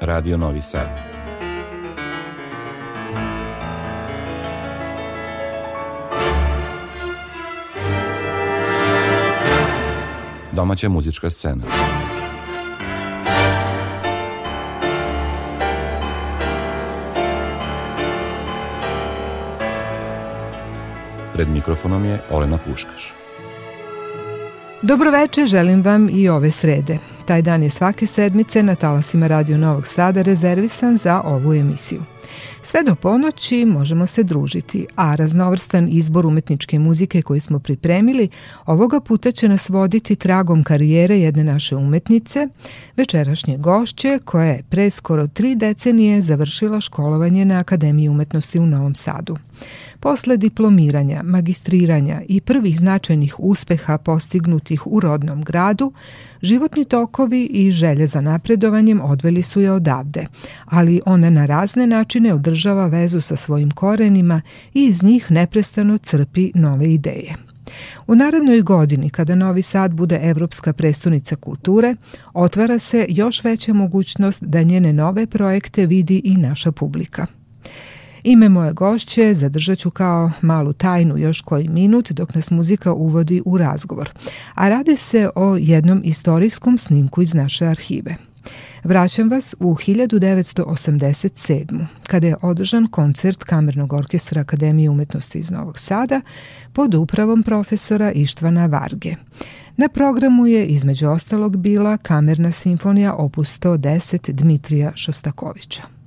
Radio Novi Sad. Domaća muzička scena. Pred mikrofonom je Olena Puškaš. Dobroveče, želim vam i ove srede. Taj dan je svake sedmice na talasima Radio Novog Sada rezervisan za ovu emisiju. Sve do ponoći možemo se družiti, a raznovrstan izbor umetničke muzike koji smo pripremili ovoga puta će nas voditi tragom karijere jedne naše umetnice, večerašnje gošće koja je pre skoro tri decenije završila školovanje na Akademiji umetnosti u Novom Sadu. Posle diplomiranja, magistriranja i prvih značajnih uspeha postignutih u rodnom gradu, životni tokovi i želje za napredovanjem odveli su je odavde, ali ona na razne načine održava vezu sa svojim korenima i iz njih neprestano crpi nove ideje. U narednoj godini, kada Novi Sad bude evropska prestonica kulture, otvara se još veća mogućnost da njene nove projekte vidi i naša publika. Ime moje gošće zadržat ću kao malu tajnu još koji minut dok nas muzika uvodi u razgovor, a radi se o jednom istorijskom snimku iz naše arhive. Vraćam vas u 1987. kada je održan koncert Kamernog orkestra Akademije umetnosti iz Novog Sada pod upravom profesora Ištvana Varge. Na programu je između ostalog bila kamerna simfonija opus 110 Dmitrija Šostakovića.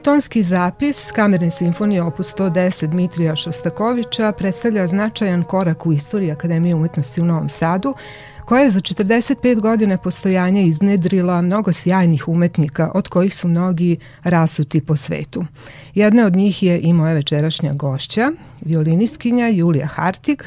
Ovaj tonski zapis Kamerne simfonije opus 110 Dmitrija Šostakovića predstavlja značajan korak u istoriji Akademije umetnosti u Novom Sadu, koja je za 45 godine postojanja iznedrila mnogo sjajnih umetnika, od kojih su mnogi rasuti po svetu. Jedna od njih je i moja večerašnja gošća, violinistkinja Julija Hartig,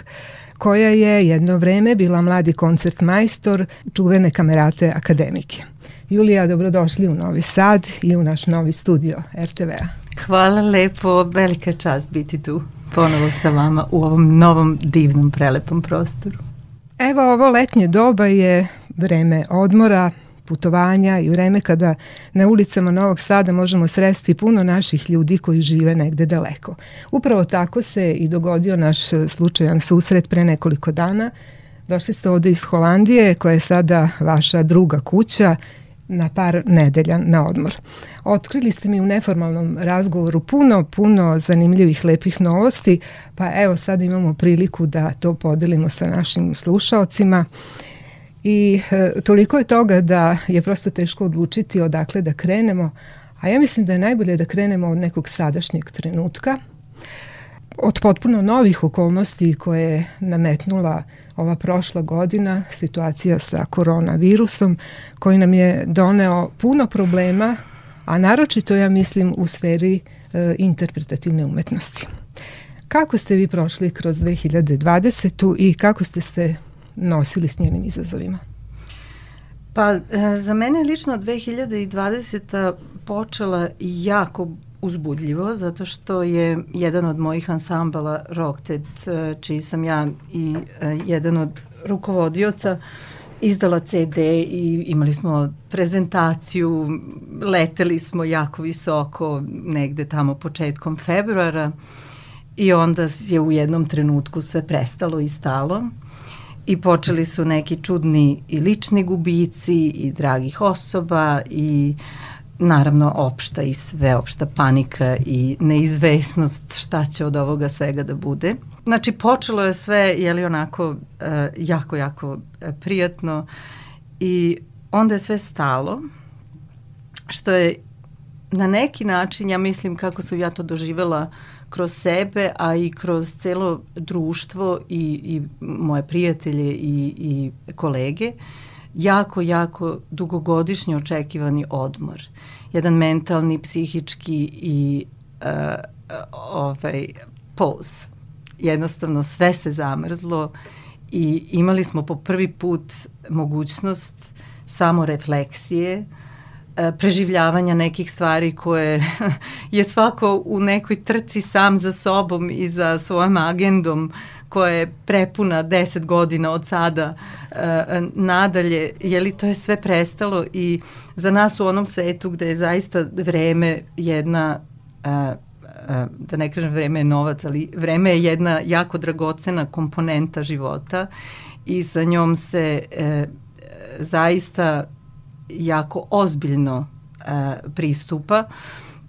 koja je jedno vreme bila mladi koncert majstor čuvene kamerate akademike. Julija, dobrodošli u Novi Sad i u naš novi studio RTV-a. Hvala lepo, velika čast biti tu ponovo sa vama u ovom novom divnom prelepom prostoru. Evo ovo letnje doba je vreme odmora, putovanja i vreme kada na ulicama Novog Sada možemo sresti puno naših ljudi koji žive negde daleko. Upravo tako se i dogodio naš slučajan susret pre nekoliko dana. Došli ste ovde iz Holandije koja je sada vaša druga kuća na par nedelja na odmor. Otkrili ste mi u neformalnom razgovoru puno, puno zanimljivih, lepih novosti, pa evo sad imamo priliku da to podelimo sa našim slušaocima. I e, toliko je toga da je prosto teško odlučiti odakle da krenemo, a ja mislim da je najbolje da krenemo od nekog sadašnjeg trenutka, od potpuno novih okolnosti koje je nametnula ova prošla godina, situacija sa koronavirusom, koji nam je doneo puno problema, a naročito ja mislim u sferi e, interpretativne umetnosti. Kako ste vi prošli kroz 2020. i kako ste se nosili s njenim izazovima? Pa e, za mene lično 2020. počela jako uzbudljivo zato što je jedan od mojih ansambala Rockted, e, čiji sam ja i e, jedan od rukovodioca, izdala CD i imali smo prezentaciju, leteli smo jako visoko negde tamo početkom februara i onda je u jednom trenutku sve prestalo i stalo. I počeli su neki čudni i lični gubici i dragih osoba i naravno opšta i sveopšta panika i neizvesnost šta će od ovoga svega da bude. Znači počelo je sve je li onako uh, jako jako e, prijatno i onda je sve stalo što je na neki način ja mislim kako sam ja to doživela kroz sebe, a i kroz celo društvo i, i moje prijatelje i, i kolege, jako, jako dugogodišnje očekivani odmor. Jedan mentalni, psihički i uh, ovaj, pouz. Jednostavno sve se zamrzlo i imali smo po prvi put mogućnost samo refleksije, uh, E, preživljavanja nekih stvari koje je svako u nekoj trci sam za sobom i za svojom agendom koja je prepuna 10 godina od sada e, nadalje, je li to je sve prestalo i za nas u onom svetu gde je zaista vreme jedna e, da ne kažem vreme je novac, ali vreme je jedna jako dragocena komponenta života i sa njom se e, zaista jako ozbiljno e, pristupa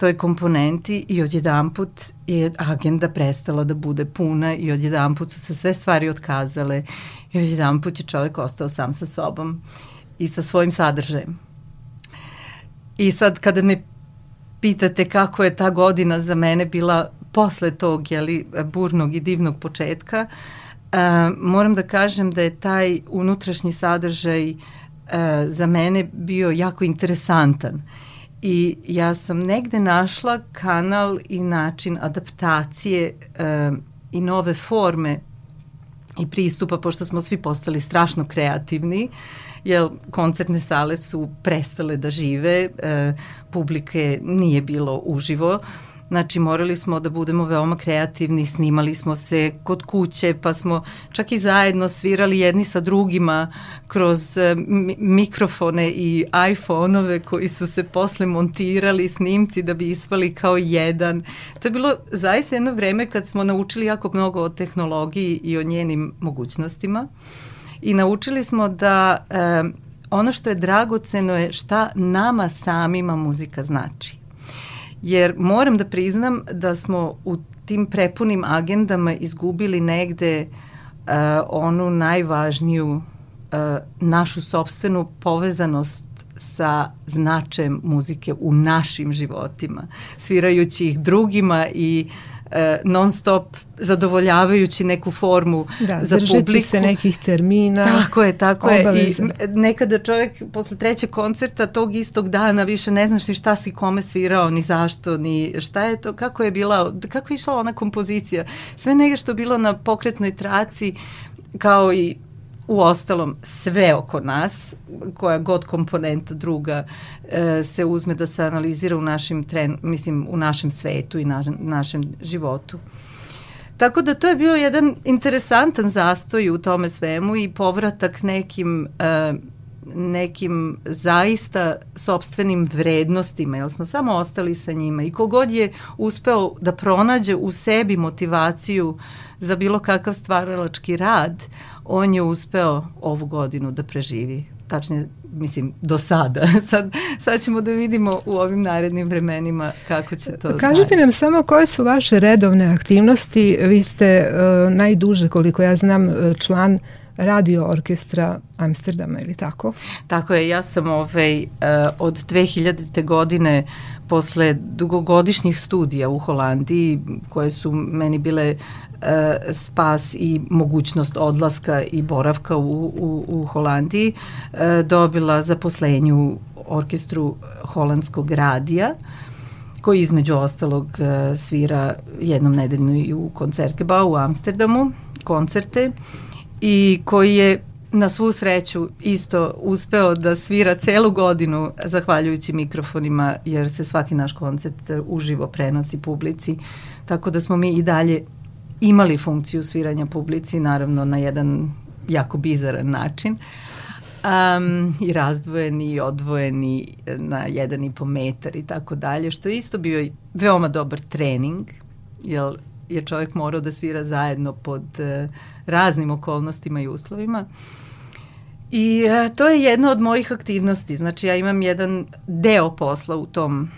toj komponenti i odjedanput je agenda prestala da bude puna i odjedanput su se sve stvari otkazale i odjedanput je čovek ostao sam sa sobom i sa svojim sadržajem. I sad kada me pitate kako je ta godina za mene bila posle tog jeli, burnog i divnog početka, uh, moram da kažem da je taj unutrašnji sadržaj uh, e, za mene bio jako interesantan i ja sam negde našla kanal i način adaptacije e, i nove forme i pristupa, pošto smo svi postali strašno kreativni, jer koncertne sale su prestale da žive, e, publike nije bilo uživo, Znači morali smo da budemo veoma kreativni, snimali smo se kod kuće, pa smo čak i zajedno svirali jedni sa drugima kroz e, mikrofone i iPhone-ove koji su se posle montirali snimci da bi ispali kao jedan. To je bilo zaista jedno vreme kad smo naučili jako mnogo o tehnologiji i o njenim mogućnostima i naučili smo da e, ono što je dragoceno je šta nama samima muzika znači jer moram da priznam da smo u tim prepunim agendama izgubili negde uh, onu najvažniju uh, našu sobstvenu povezanost sa značajem muzike u našim životima, svirajući ih drugima i e, non stop zadovoljavajući neku formu da, za publiku. se nekih termina. Tako je, tako obaveza. je. I nekada čovjek posle trećeg koncerta tog istog dana više ne znaš ni šta si kome svirao, ni zašto, ni šta je to, kako je bila, kako je išla ona kompozicija. Sve nešto bilo na pokretnoj traci kao i u ostalom sve oko nas, koja god komponenta druga e, se uzme da se analizira u našim tren, mislim u našem svetu i na, našem životu. Tako da to je bio jedan interesantan zastoj u tome svemu i povratak nekim e, nekim zaista sobstvenim vrednostima, jer smo samo ostali sa njima i kogod je uspeo da pronađe u sebi motivaciju za bilo kakav stvaralački rad, on je uspeo ovu godinu da preživi. Tačnije, mislim, do sada. Sad, sad ćemo da vidimo u ovim narednim vremenima kako će to... Kažite dalje. nam samo koje su vaše redovne aktivnosti. Vi ste uh, najduže, koliko ja znam, e, član radio orkestra Amsterdama ili tako? Tako je, ja sam ovaj, uh, od 2000. godine posle dugogodišnjih studija u Holandiji koje su meni bile spas i mogućnost odlaska i boravka u, u, u Holandiji e, dobila zaposlenje u orkestru holandskog radija koji između ostalog e, svira jednom nedeljno i u Koncertgebau u Amsterdamu, koncerte i koji je na svu sreću isto uspeo da svira celu godinu zahvaljujući mikrofonima jer se svaki naš koncert uživo prenosi publici. Tako da smo mi i dalje imali funkciju sviranja publici, naravno na jedan jako bizaran način. Um, i razdvojeni i odvojeni na jedan i po metar i tako dalje, što je isto bio veoma dobar trening, jer je čovjek morao da svira zajedno pod uh, raznim okolnostima i uslovima. I uh, to je jedna od mojih aktivnosti, znači ja imam jedan deo posla u tom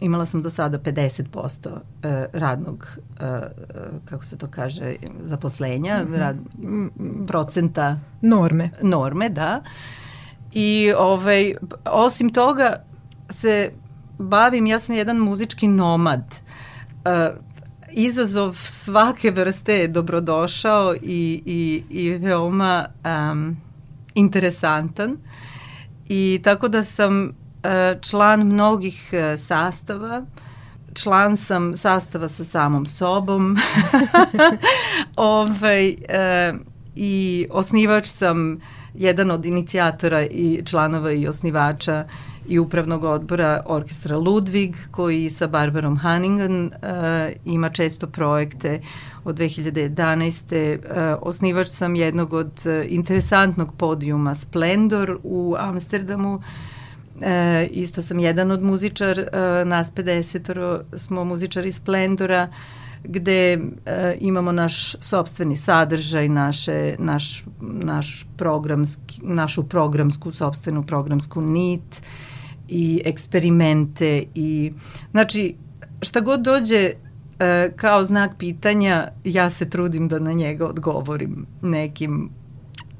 imala sam do sada 50% e, radnog, e, kako se to kaže, zaposlenja, mm -hmm. rad, procenta norme. Norme, da. I ovaj, osim toga se bavim, ja sam jedan muzički nomad. E, izazov svake vrste je dobrodošao i, i, i veoma um, interesantan. I tako da sam E, član mnogih e, sastava, član sam sastava sa samom sobom ovaj, e, i osnivač sam jedan od inicijatora i članova i osnivača i upravnog odbora orkestra Ludwig koji sa Barbarom Hanningen uh, ima često projekte od 2011. Uh, osnivač sam jednog od uh, interesantnog podijuma Splendor u Amsterdamu E, isto sam jedan od muzičar, e, nas 50 smo muzičari Splendora, gde e, imamo naš sobstveni sadržaj, naše, naš, naš programski, našu programsku, sobstvenu programsku nit i eksperimente i znači šta god dođe e, kao znak pitanja, ja se trudim da na njega odgovorim nekim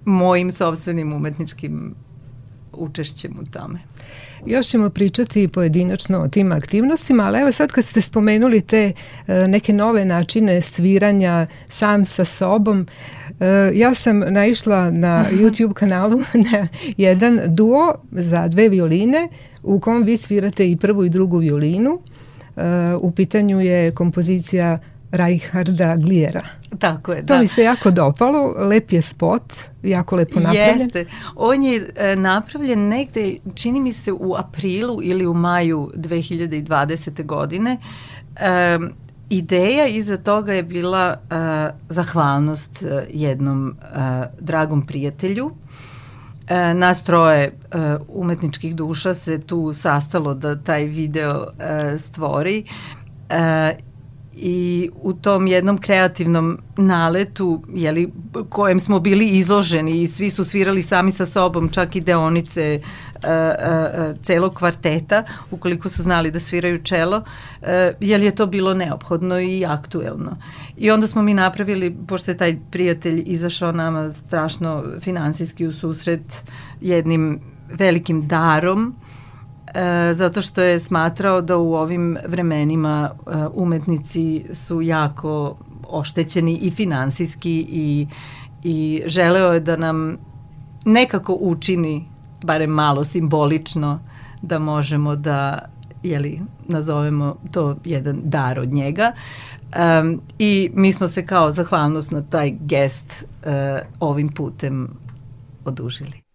mojim sobstvenim umetničkim učešćem u tome. Još ćemo pričati pojedinačno o tim aktivnostima, ali evo sad kad ste spomenuli te e, neke nove načine sviranja sam sa sobom, e, ja sam naišla na YouTube kanalu na jedan duo za dve violine u kom vi svirate i prvu i drugu violinu. E, u pitanju je kompozicija Reinharda Glijera. Tako je, to da. mi se jako dopalo, lep je spot, jako lepo napravljen. Jeste, on je e, napravljen negde, čini mi se u aprilu ili u maju 2020. godine. E, ideja iza toga je bila e, zahvalnost e, jednom e, dragom prijatelju, E, nas troje e, umetničkih duša se tu sastalo da taj video e, stvori e, i u tom jednom kreativnom naletu jeli, kojem smo bili izloženi i svi su svirali sami sa sobom, čak i deonice uh, uh, celog kvarteta, ukoliko su znali da sviraju čelo, uh, jer je to bilo neophodno i aktuelno. I onda smo mi napravili, pošto je taj prijatelj izašao nama strašno finansijski u susret jednim velikim darom e, zato što je smatrao da u ovim vremenima e, umetnici su jako oštećeni i finansijski i, i želeo je da nam nekako učini, barem malo simbolično, da možemo da jeli, nazovemo to jedan dar od njega. Um, I mi smo se kao zahvalnost na taj gest uh, ovim putem odužili.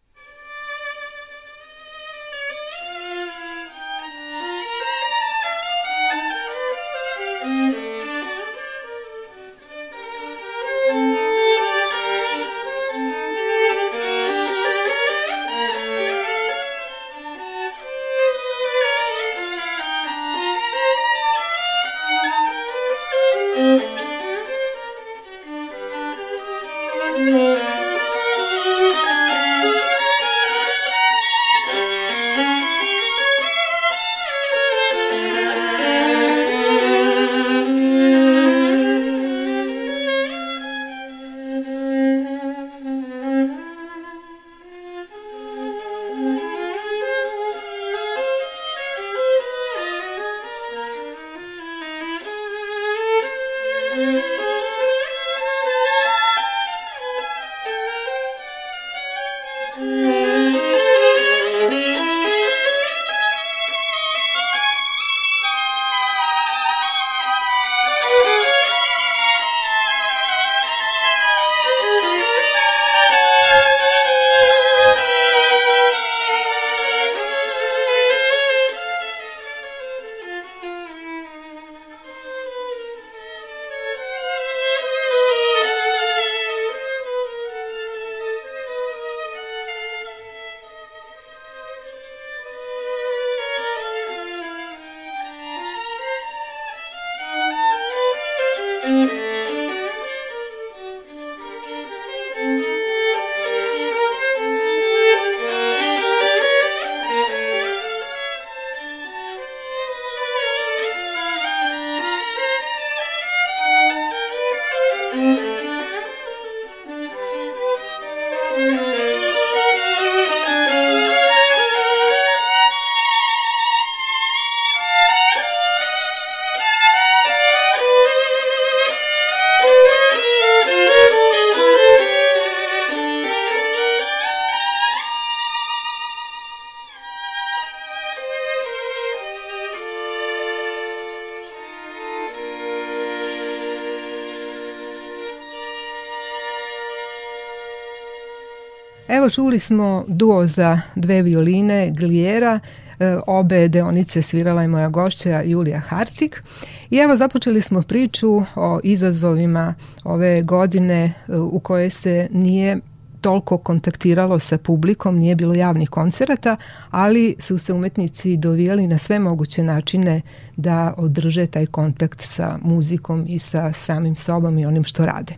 Evo čuli smo duo za dve violine Glijera, e, obe deonice svirala je moja gošća Julija Hartik i evo započeli smo priču o izazovima ove godine e, u kojoj se nije toliko kontaktiralo sa publikom, nije bilo javnih koncerata, ali su se umetnici dovijali na sve moguće načine da održe taj kontakt sa muzikom i sa samim sobom i onim što rade.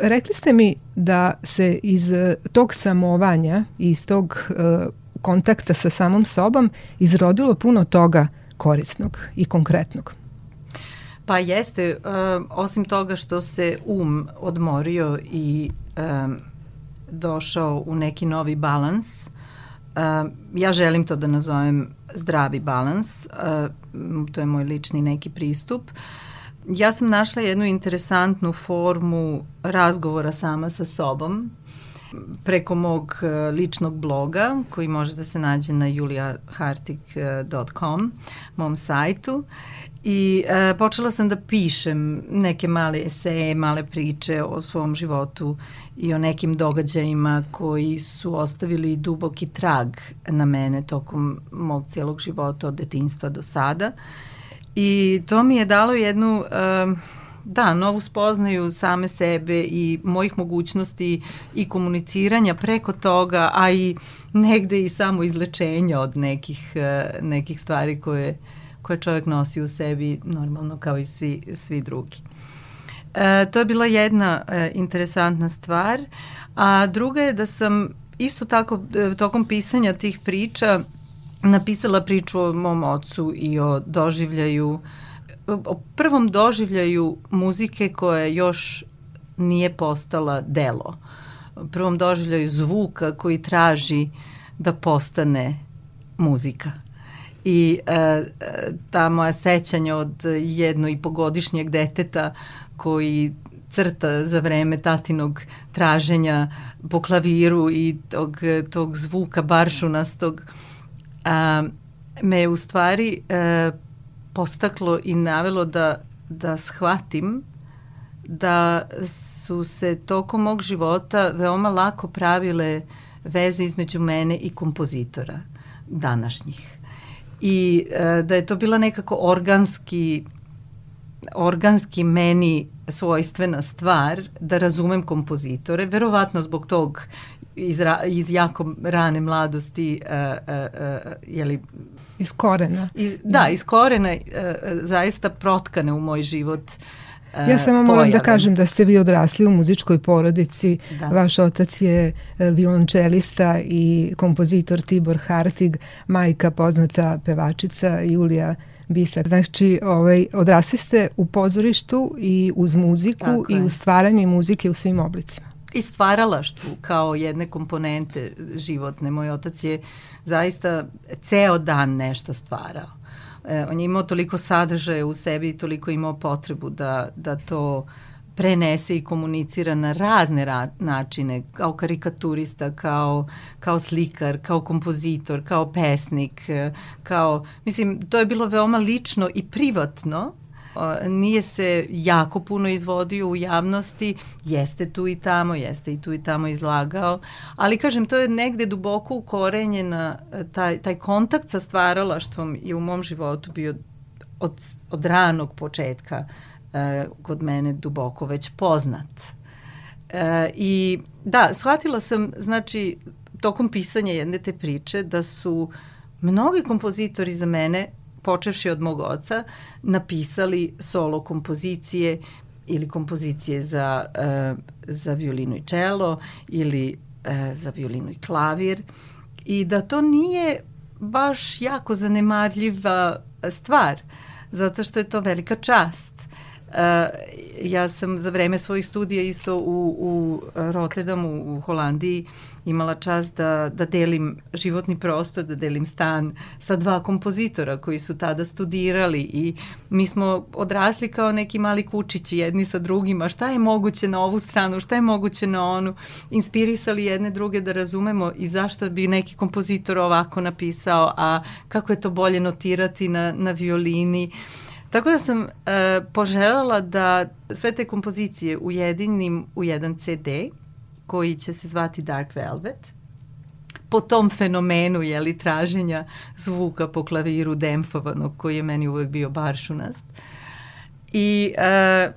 Rekli ste mi da se iz eh, tog samovanja i iz tog uh, kontakta sa samom sobom izrodilo puno toga korisnog i konkretnog. Pa jeste, uh, osim toga što se um odmorio i um, došao u neki novi balans, uh, ja želim to da nazovem zdravi balans, uh, to je moj lični neki pristup. Uh, ja sam našla jednu interesantnu formu razgovora sama sa sobom preko mog e, ličnog bloga koji može da se nađe na juliahartik.com, mom sajtu. I e, počela sam da pišem neke male eseje, male priče o svom životu i o nekim događajima koji su ostavili duboki trag na mene tokom mog cijelog života od detinstva do sada. Uh, I to mi je dalo jednu... Uh, da, novu spoznaju same sebe i mojih mogućnosti i komuniciranja preko toga, a i negde i samo izlečenja od nekih, uh, nekih stvari koje, koje čovjek nosi u sebi normalno kao i svi, svi drugi. E, to je bila jedna e, interesantna stvar, a druga je da sam isto tako e, tokom pisanja tih priča napisala priču o mom ocu i o doživljaju, o prvom doživljaju muzike koja još nije postala delo. O prvom doživljaju zvuka koji traži da postane muzika. I e, ta moja sećanja od jedno i pogodišnjeg deteta koji crta za vreme tatinog traženja po klaviru i tog, tog zvuka baršunastog a, me je u stvari e, postaklo i navelo da, da shvatim da su se tokom mog života veoma lako pravile veze između mene i kompozitora današnjih. I e, da je to bila nekako organski organski meni svojstvena stvar da razumem kompozitore, verovatno zbog tog iz, ra, iz jako rane mladosti uh, uh, uh, jeli, iz korena iz, da, iz korena uh, zaista protkane u moj život uh, Ja samo moram da kažem da ste vi odrasli u muzičkoj porodici. Da. Vaš otac je violončelista i kompozitor Tibor Hartig, majka poznata pevačica Julija Bisak. Znači, ovaj, odrasli ste u pozorištu i uz muziku Tako i je. u stvaranje muzike u svim oblicima. I stvaralaštvu kao jedne komponente životne. Moj otac je zaista ceo dan nešto stvarao. E, on je imao toliko sadržaja u sebi i toliko imao potrebu da, da to prenese i komunicira na razne ra načine, kao karikaturista, kao, kao slikar, kao kompozitor, kao pesnik, kao, mislim, to je bilo veoma lično i privatno, nije se jako puno izvodio u javnosti, jeste tu i tamo, jeste i tu i tamo izlagao, ali kažem, to je negde duboko ukorenjena, taj, taj kontakt sa stvaralaštvom je u mom životu bio od, od ranog početka e, kod mene duboko već poznat. E, I da, shvatila sam, znači, tokom pisanja jedne te priče da su mnogi kompozitori za mene, počevši od mog oca, napisali solo kompozicije ili kompozicije za, e, za violinu i čelo ili e, za violinu i klavir. I da to nije baš jako zanemarljiva stvar, zato što je to velika čast. Uh, ja sam za vreme svojih studija isto u, u Rotterdamu u Holandiji imala čast da, da delim životni prostor, da delim stan sa dva kompozitora koji su tada studirali i mi smo odrasli kao neki mali kučići jedni sa drugima, šta je moguće na ovu stranu, šta je moguće na onu, inspirisali jedne druge da razumemo i zašto bi neki kompozitor ovako napisao, a kako je to bolje notirati na, na violini. Tako da sam e, poželjala da sve te kompozicije ujedinim u jedan CD koji će se zvati Dark Velvet po tom fenomenu jeli, traženja zvuka po klaviru demfovanog koji je meni uvek bio baršunast. I e,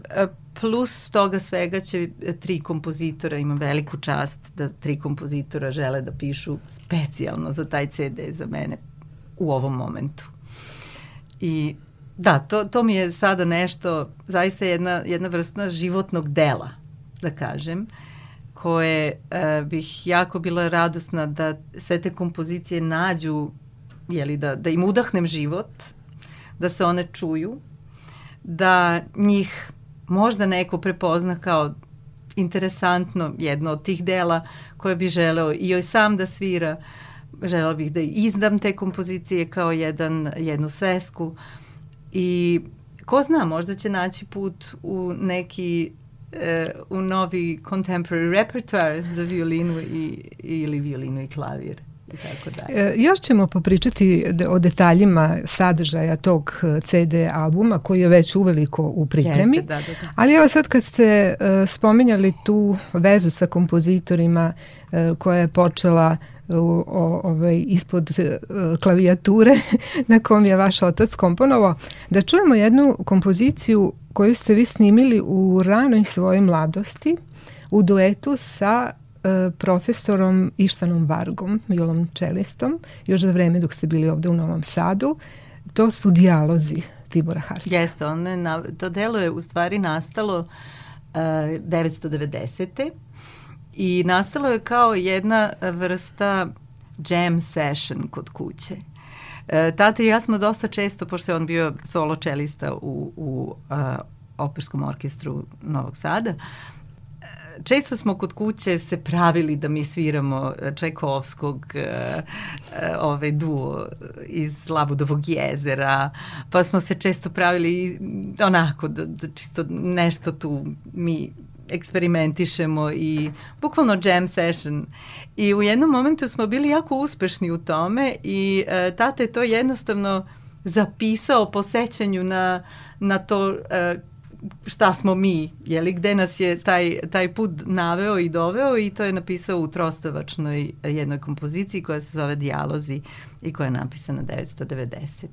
e plus toga svega će tri kompozitora, imam veliku čast da tri kompozitora žele da pišu specijalno za taj CD za mene u ovom momentu. I Da, to, to mi je sada nešto, zaista jedna, jedna vrstna životnog dela, da kažem, koje e, bih jako bila radosna da sve te kompozicije nađu, jeli, da, da im udahnem život, da se one čuju, da njih možda neko prepozna kao interesantno jedno od tih dela koje bi želeo i joj sam da svira, želeo bih da izdam te kompozicije kao jedan, jednu svesku, uh, I ko zna, možda će naći put u neki u novi contemporary repertoire za violinu i, ili violinu i klavir. I tako dalje. E, još ćemo popričati o detaljima sadržaja tog e, CD albuma koji je već uveliko u pripremi. Jeste, da, da, da. Ali evo sad kad ste uh, spominjali tu vezu sa kompozitorima uh, koja je počela uh, u, o, ovaj, ispod uh, klavijature na kom je vaš otac komponovao, da čujemo jednu kompoziciju koju ste vi snimili u ranoj svojoj mladosti u duetu sa uh, profesorom Ištanom Vargom, čelistom, još za vreme dok ste bili ovde u Novom Sadu. To su dijalozi Tibora Hartija. Jeste, on na, to delo je u stvari nastalo uh, 990 i nastalo je kao jedna vrsta jam session kod kuće. E, tata i ja smo dosta često, pošto je on bio solo čelista u, u a, operskom orkestru Novog Sada, često smo kod kuće se pravili da mi sviramo Čekovskog uh, ovaj duo iz Labudovog jezera, pa smo se često pravili onako da, da čisto nešto tu mi eksperimentišemo i bukvalno jam session. I u jednom momentu smo bili jako uspešni u tome i e, tata je to jednostavno zapisao po sećanju na, na to e, šta smo mi, jeli, gde nas je taj, taj put naveo i doveo i to je napisao u trostavačnoj jednoj kompoziciji koja se zove Dijalozi i koja je napisana 990.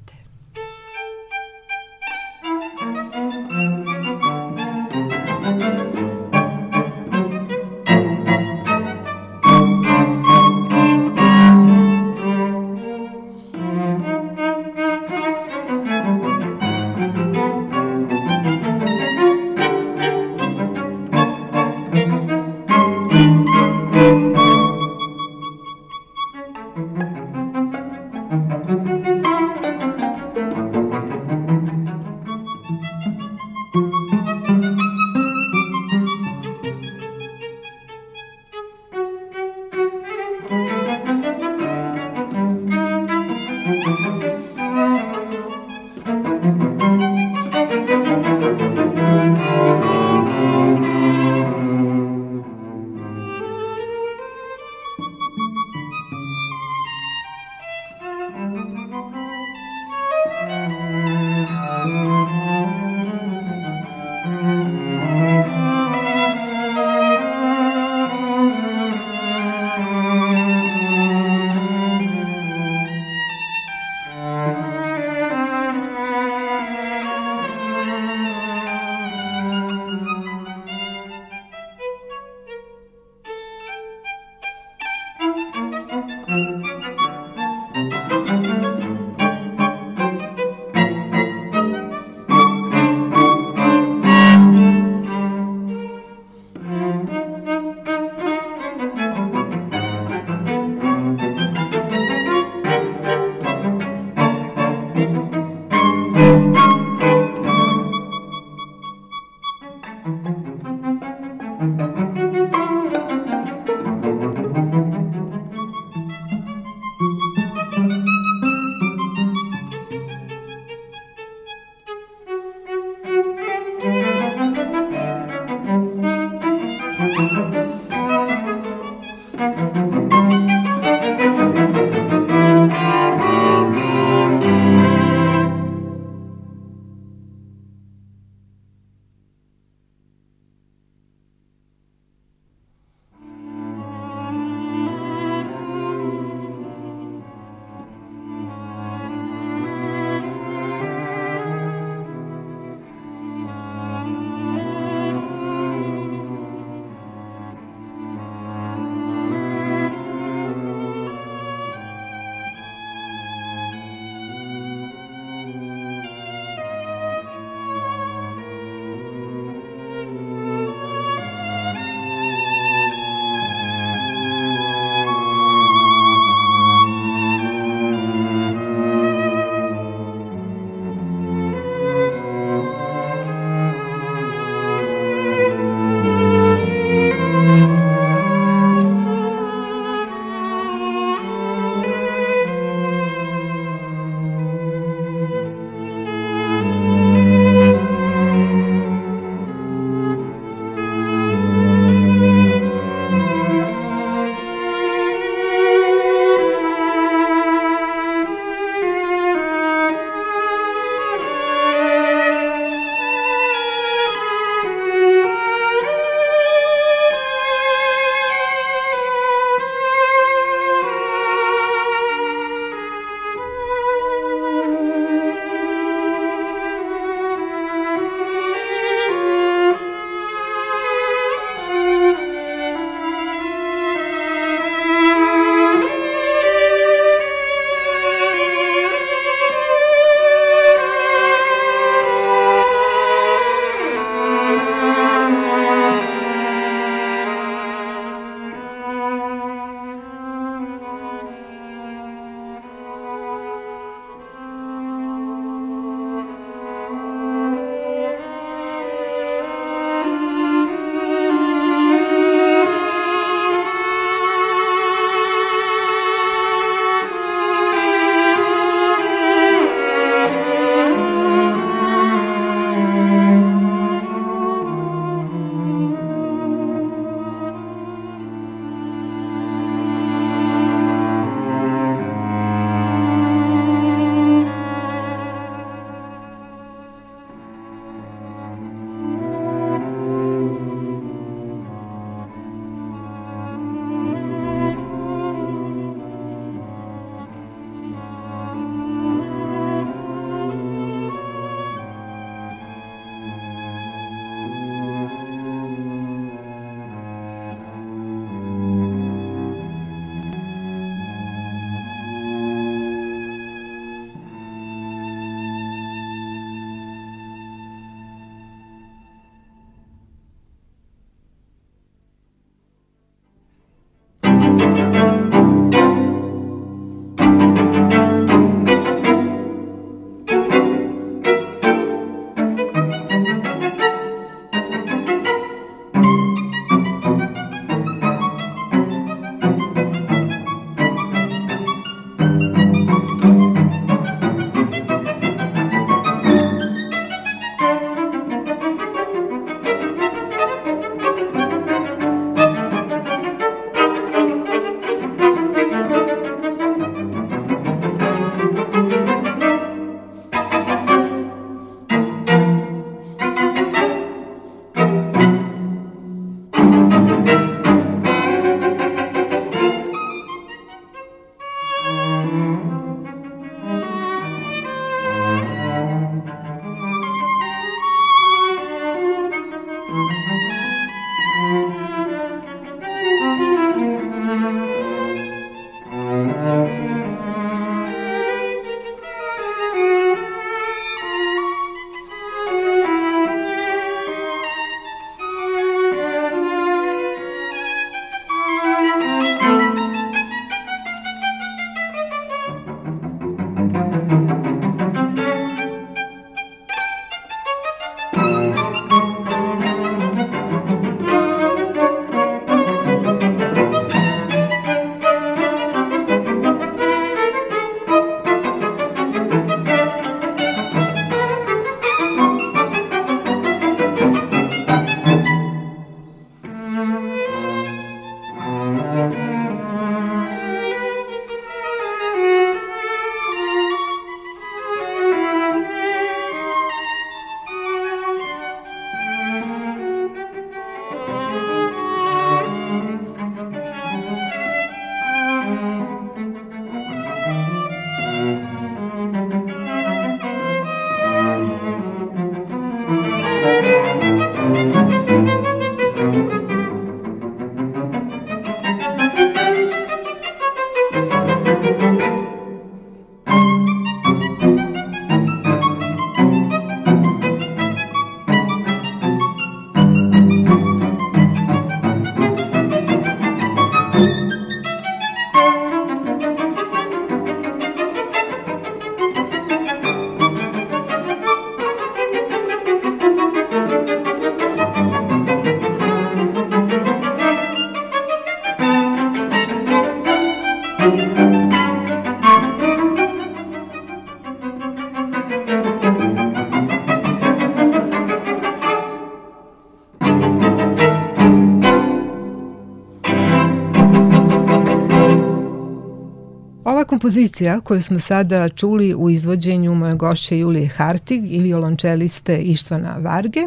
Kompozicija koju smo sada čuli u izvođenju moje gošće Julije Hartig i violončeliste Ištvana Varge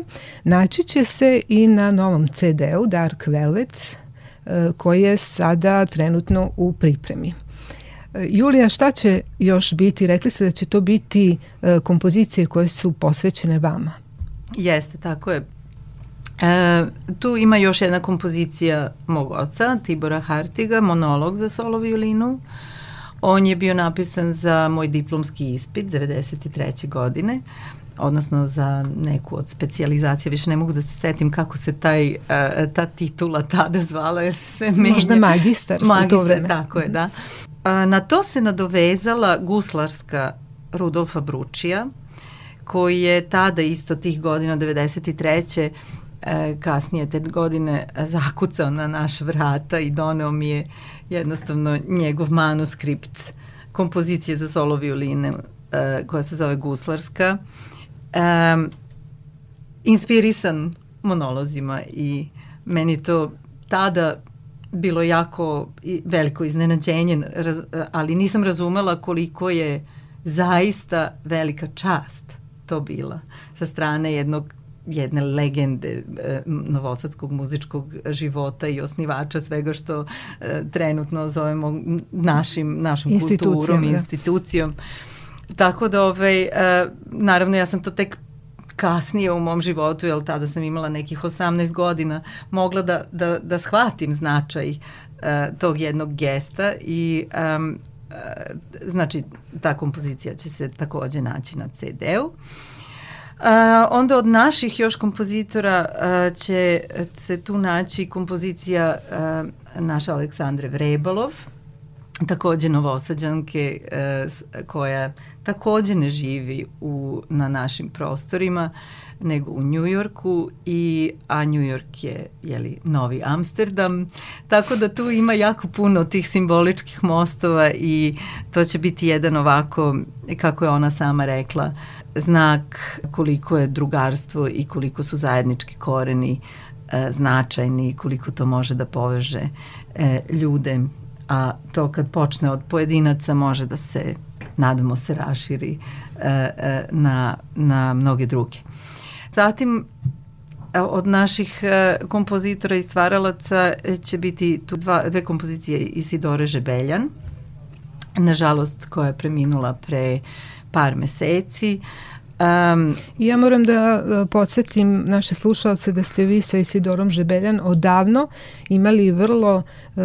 naći će se i na novom CD-u Dark Velvet e, koji je sada trenutno u pripremi. E, Julija, šta će još biti? Rekli ste da će to biti e, kompozicije koje su posvećene vama. Jeste, tako je. E, tu ima još jedna kompozicija mog oca, Tibora Hartiga, monolog za solo violinu. On je bio napisan za moj diplomski ispit 93. godine odnosno za neku od specijalizacija, više ne mogu da se setim kako se taj, uh, ta titula tada zvala, jer se sve menja. Možda magistar, magistar u to vreme. Tako je, da. Na to se nadovezala guslarska Rudolfa Bručija, koji je tada isto tih godina 93 e, kasnije te godine zakucao na naš vrata i doneo mi je jednostavno njegov manuskript kompozicije za solo violine e, koja se zove Guslarska. E, inspirisan monolozima i meni to tada bilo jako veliko iznenađenje, ali nisam razumela koliko je zaista velika čast to bila sa strane jednog jedne legende e, novosadskog muzičkog života i osnivača svega što e, trenutno zovemo našim, našom kulturom, da. institucijom. Tako da, ovaj, e, naravno, ja sam to tek kasnije u mom životu, jer tada sam imala nekih 18 godina, mogla da, da, da shvatim značaj uh, tog jednog gesta i um, uh, znači ta kompozicija će se takođe naći na CD-u. Uh, onda od naših još kompozitora uh, će se tu naći kompozicija uh, naša Aleksandre Vrebalov, takođe novosađanke uh, koja takođe ne živi u, na našim prostorima, nego u Njujorku i a Njujork je jeli, novi Amsterdam, tako da tu ima jako puno tih simboličkih mostova i to će biti jedan ovako, kako je ona sama rekla, znak koliko je drugarstvo i koliko su zajednički koreni e, značajni i koliko to može da poveže e, ljude a to kad počne od pojedinaca može da se nadamo se raširi e, e, na, na mnoge druge. Zatim e, od naših e, kompozitora i stvaralaca će biti tu dva, dve kompozicije Isidore Žebeljan, nažalost koja je preminula pre par meseci. Um, ja moram da uh, podsjetim naše slušalce da ste vi sa Isidorom Žebeljan odavno imali vrlo, uh,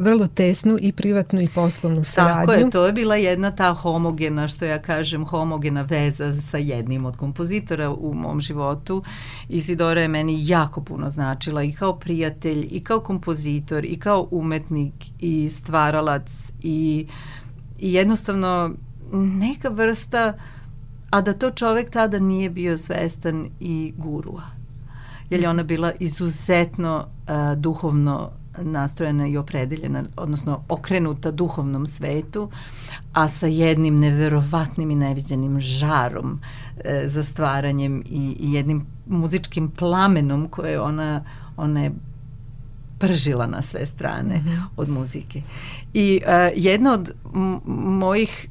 vrlo tesnu i privatnu i poslovnu saradnju. Tako je, to je bila jedna ta homogena, što ja kažem, homogena veza sa jednim od kompozitora u mom životu. Isidora je meni jako puno značila i kao prijatelj, i kao kompozitor, i kao umetnik, i stvaralac, i, i jednostavno neka vrsta a da to čovek tada nije bio svestan i gurua. Jer je ona bila izuzetno uh, duhovno nastrojena i opredeljena, odnosno okrenuta duhovnom svetu, a sa jednim neverovatnim i neviđenim žarom e, za stvaranjem i, i jednim muzičkim plamenom koje ona, ona je pržila na sve strane mm -hmm. od muzike. I uh, jedna od mojih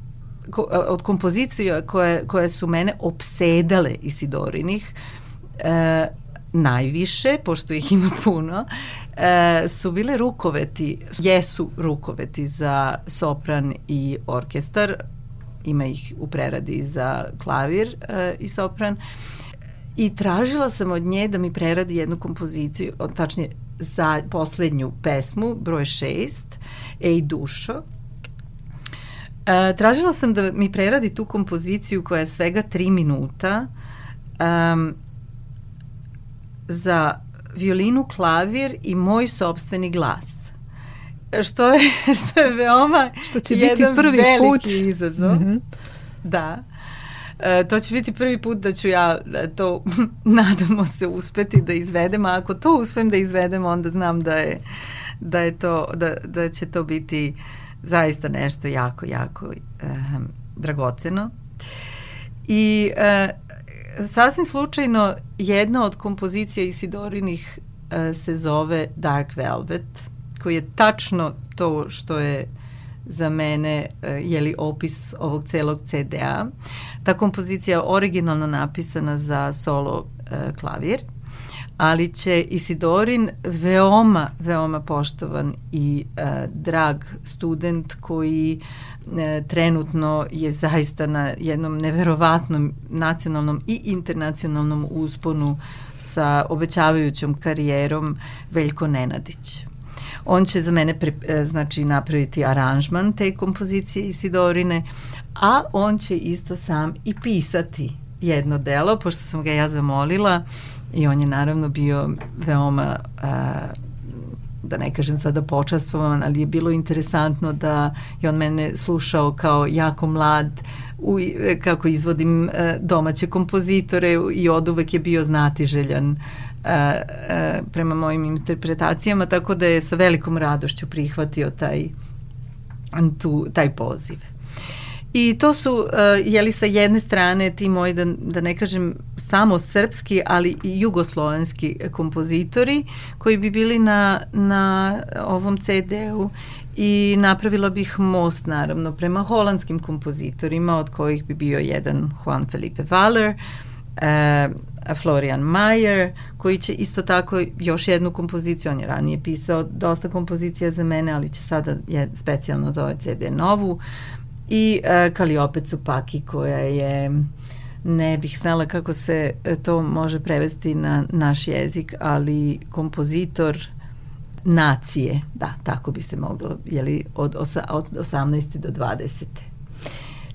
od kompozicija koje, koje su mene opsedale Isidorinih, e, najviše, pošto ih ima puno, e, su bile rukoveti, jesu rukoveti za sopran i orkestar, ima ih u preradi za klavir e, i sopran, i tražila sam od nje da mi preradi jednu kompoziciju, tačnije za poslednju pesmu, broj 6, Ej dušo, E, tražila sam da mi preradi tu kompoziciju koja je svega tri minuta um, za violinu, klavir i moj sobstveni glas. Što je, što je veoma što će biti prvi put izazov. Mm -hmm. Da. E, to će biti prvi put da ću ja e, to nadamo se uspeti da izvedem, a ako to uspem da izvedem onda znam da je da je to da, da će to biti uh, zaista nešto jako, jako uh, dragoceno. I uh, sasvim slučajno jedna od kompozicija Isidorinih uh, se zove Dark Velvet, koji je tačno to što je za mene e, je li opis ovog celog CD-a. Ta kompozicija je originalno napisana za solo e, klavir, ali će Isidorin veoma, veoma poštovan i e, drag student koji e, trenutno je zaista na jednom neverovatnom nacionalnom i internacionalnom usponu sa obećavajućom karijerom Veljko Nenadić. On će za mene pre, e, znači napraviti aranžman te kompozicije Isidorine, a on će isto sam i pisati jedno delo, pošto sam ga ja zamolila i on je naravno bio veoma a, da ne kažem sada počastvovan, ali je bilo interesantno da je on mene slušao kao jako mlad u, kako izvodim domaće kompozitore i od uvek je bio znatiželjan prema mojim interpretacijama, tako da je sa velikom radošću prihvatio taj, tu, taj poziv. I to su, uh, jeli sa jedne strane ti moji, da, da ne kažem samo srpski, ali i jugoslovenski kompozitori koji bi bili na, na ovom CD-u i napravila bih most naravno prema holandskim kompozitorima od kojih bi bio jedan Juan Felipe Valer, uh, Florian Mayer, koji će isto tako još jednu kompoziciju, on je ranije pisao dosta kompozicija za mene, ali će sada je specijalno za ovaj CD novu, i uh, Kaliope Cupaki koja je ne bih znala kako se e, to može prevesti na naš jezik, ali kompozitor nacije, da, tako bi se moglo, jeli, od, osa, od 18. do 20.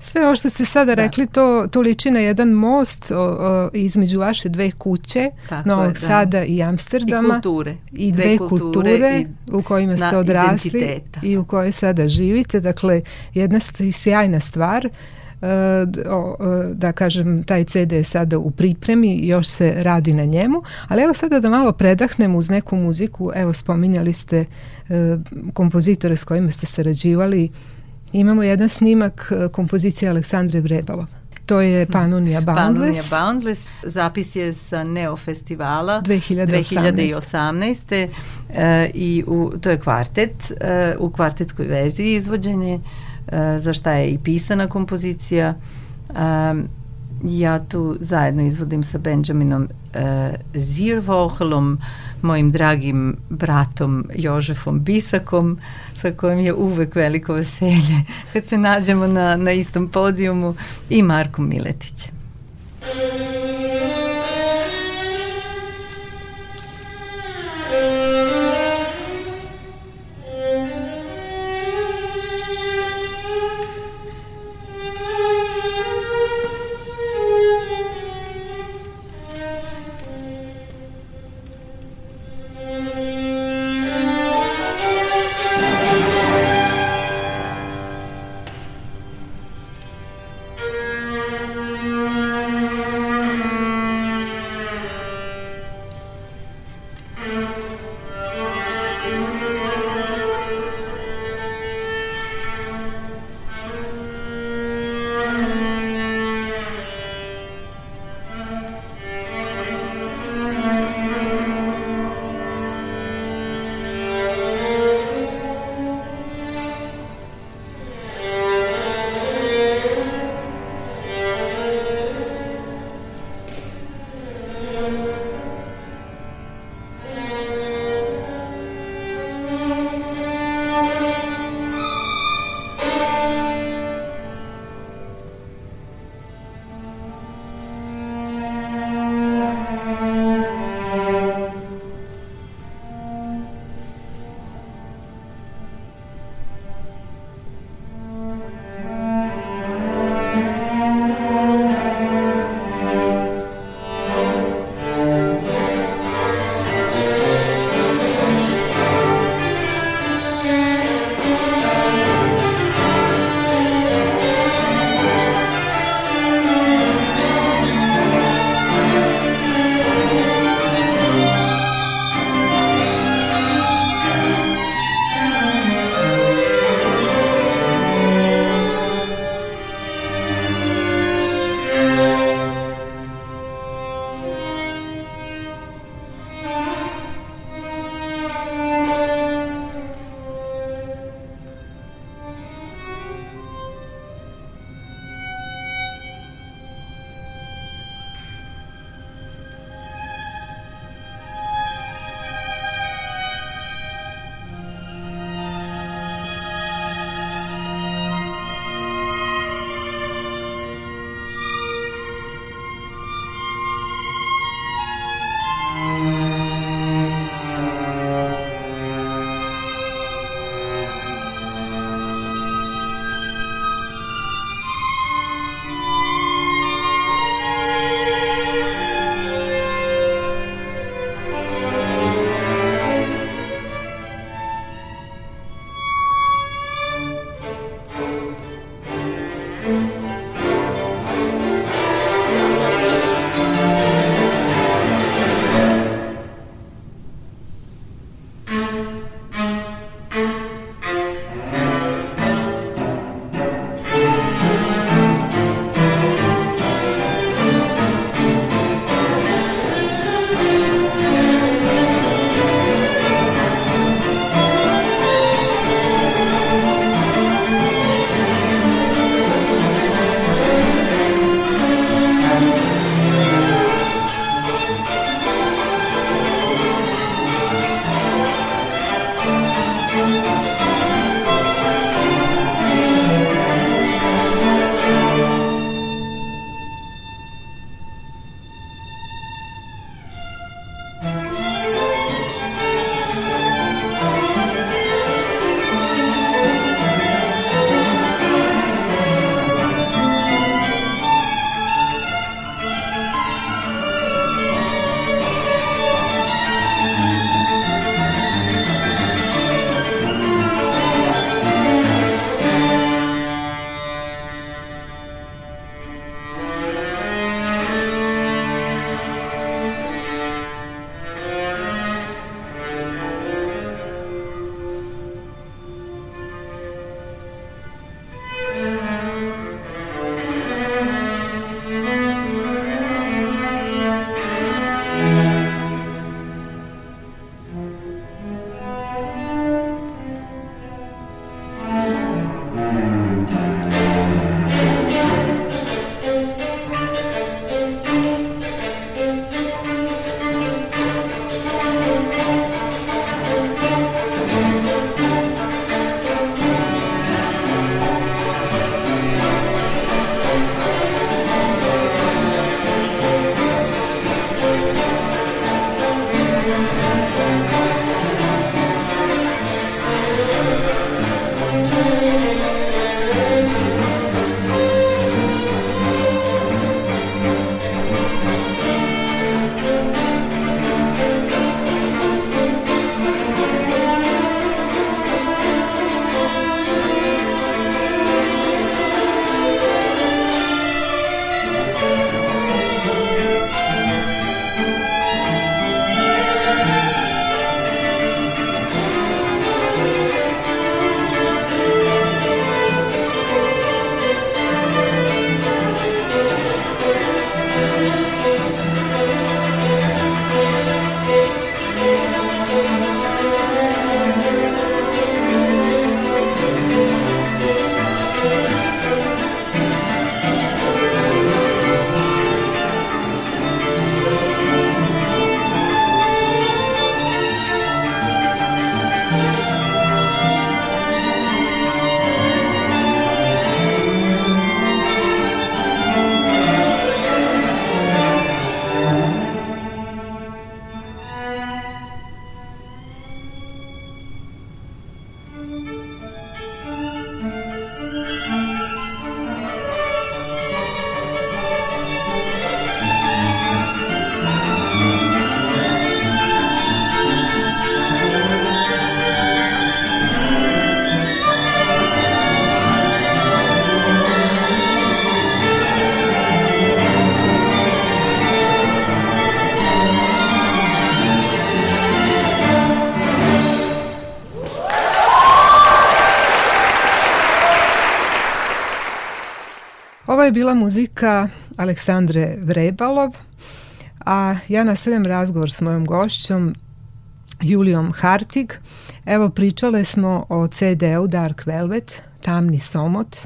Sve ovo što ste sada da. rekli, to, to liči na jedan most o, o, između vaše dve kuće, Tako Novog je, da. Sada i Amsterdama. I kulture. I dve, dve kulture, kulture i u kojima ste odrasli i u kojoj sada živite. Dakle, jedna sjajna stvar. Uh, da kažem, taj CD je sada u pripremi, još se radi na njemu, ali evo sada da malo predahnem uz neku muziku, evo spominjali ste uh, kompozitore s kojima ste sarađivali, imamo jedan snimak e, kompozicije Aleksandre Vrebalov. To je Panonija Boundless. Panonija Boundless. Zapis je sa Neo festivala 2018. 2018. E, I u, to je kvartet, e, u kvartetskoj verziji izvođenje, e, za šta je i pisana kompozicija. E, ja tu zajedno izvodim sa Benjaminom e, Zirvohlom, mojim dragim bratom Jožefom Bisakom, sa kojim je uvek veliko veselje kad se nađemo na, na istom podijumu i Markom Miletićem. Je bila muzika Aleksandre Vrebalov, a ja nastavljam razgovor s mojom gošćom Julijom Hartig. Evo, pričale smo o CD-u Dark Velvet, Tamni somot.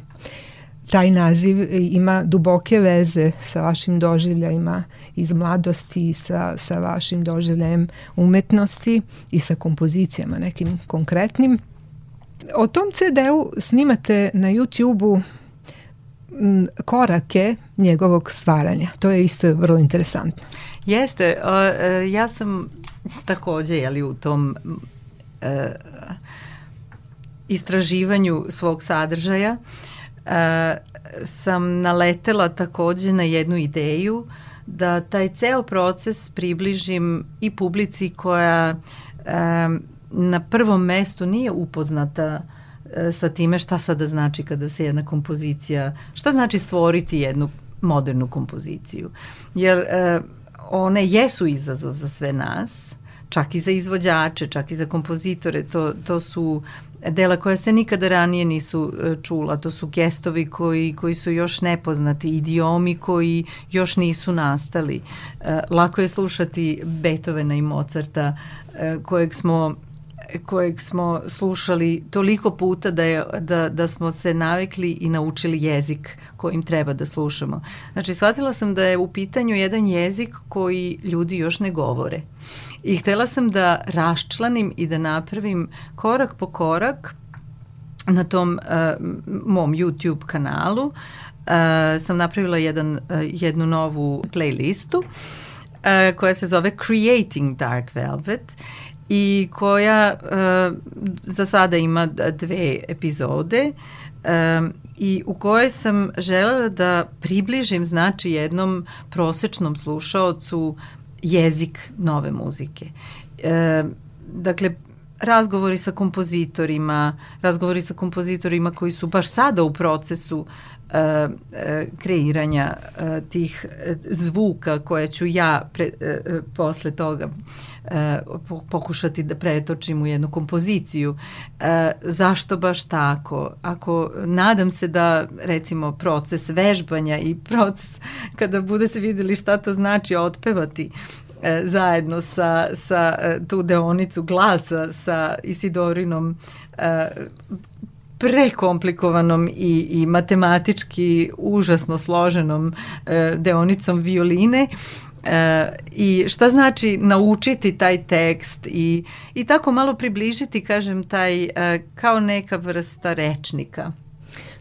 Taj naziv ima duboke veze sa vašim doživljajima iz mladosti, sa, sa vašim doživljajem umetnosti i sa kompozicijama nekim konkretnim. O tom CD-u snimate na YouTube-u korake njegovog stvaranja. To je isto vrlo interesantno. Jeste, uh, ja sam takođe jeli, u tom uh, istraživanju svog sadržaja uh, sam naletela takođe na jednu ideju da taj ceo proces približim i publici koja na prvom mestu nije upoznata uh, E, sa time šta sada znači kada se jedna kompozicija, šta znači stvoriti jednu modernu kompoziciju. Jer e, one jesu izazov za sve nas, čak i za izvođače, čak i za kompozitore, to, to su dela koja se nikada ranije nisu e, čula, to su gestovi koji, koji su još nepoznati, idiomi koji još nisu nastali. E, lako je slušati Beethovena i Mozarta, e, kojeg smo kojeg smo slušali toliko puta da, je, da, da smo se navikli i naučili jezik kojim treba da slušamo. Znači, shvatila sam da je u pitanju jedan jezik koji ljudi još ne govore. I htela sam da raščlanim i da napravim korak po korak na tom uh, mom YouTube kanalu uh, sam napravila jedan, uh, jednu novu playlistu uh, koja se zove Creating Dark Velvet i koja uh, za sada ima dve epizode um, i u kojoj sam želela da približim znači jednom prosečnom slušaocu jezik nove muzike. E, dakle, razgovori sa kompozitorima, razgovori sa kompozitorima koji su baš sada u procesu e, e, kreiranja e, tih zvuka koje ću ja pre, e, posle toga e, pokušati da pretočim u jednu kompoziciju. E, zašto baš tako? Ako nadam se da recimo proces vežbanja i proces kada bude se videli šta to znači otpevati e, zajedno sa, sa e, tu deonicu glasa sa Isidorinom e, prekomplikovanom i, i matematički užasno složenom e, deonicom violine e, i šta znači naučiti taj tekst i, i tako malo približiti, kažem, taj e, kao neka vrsta rečnika.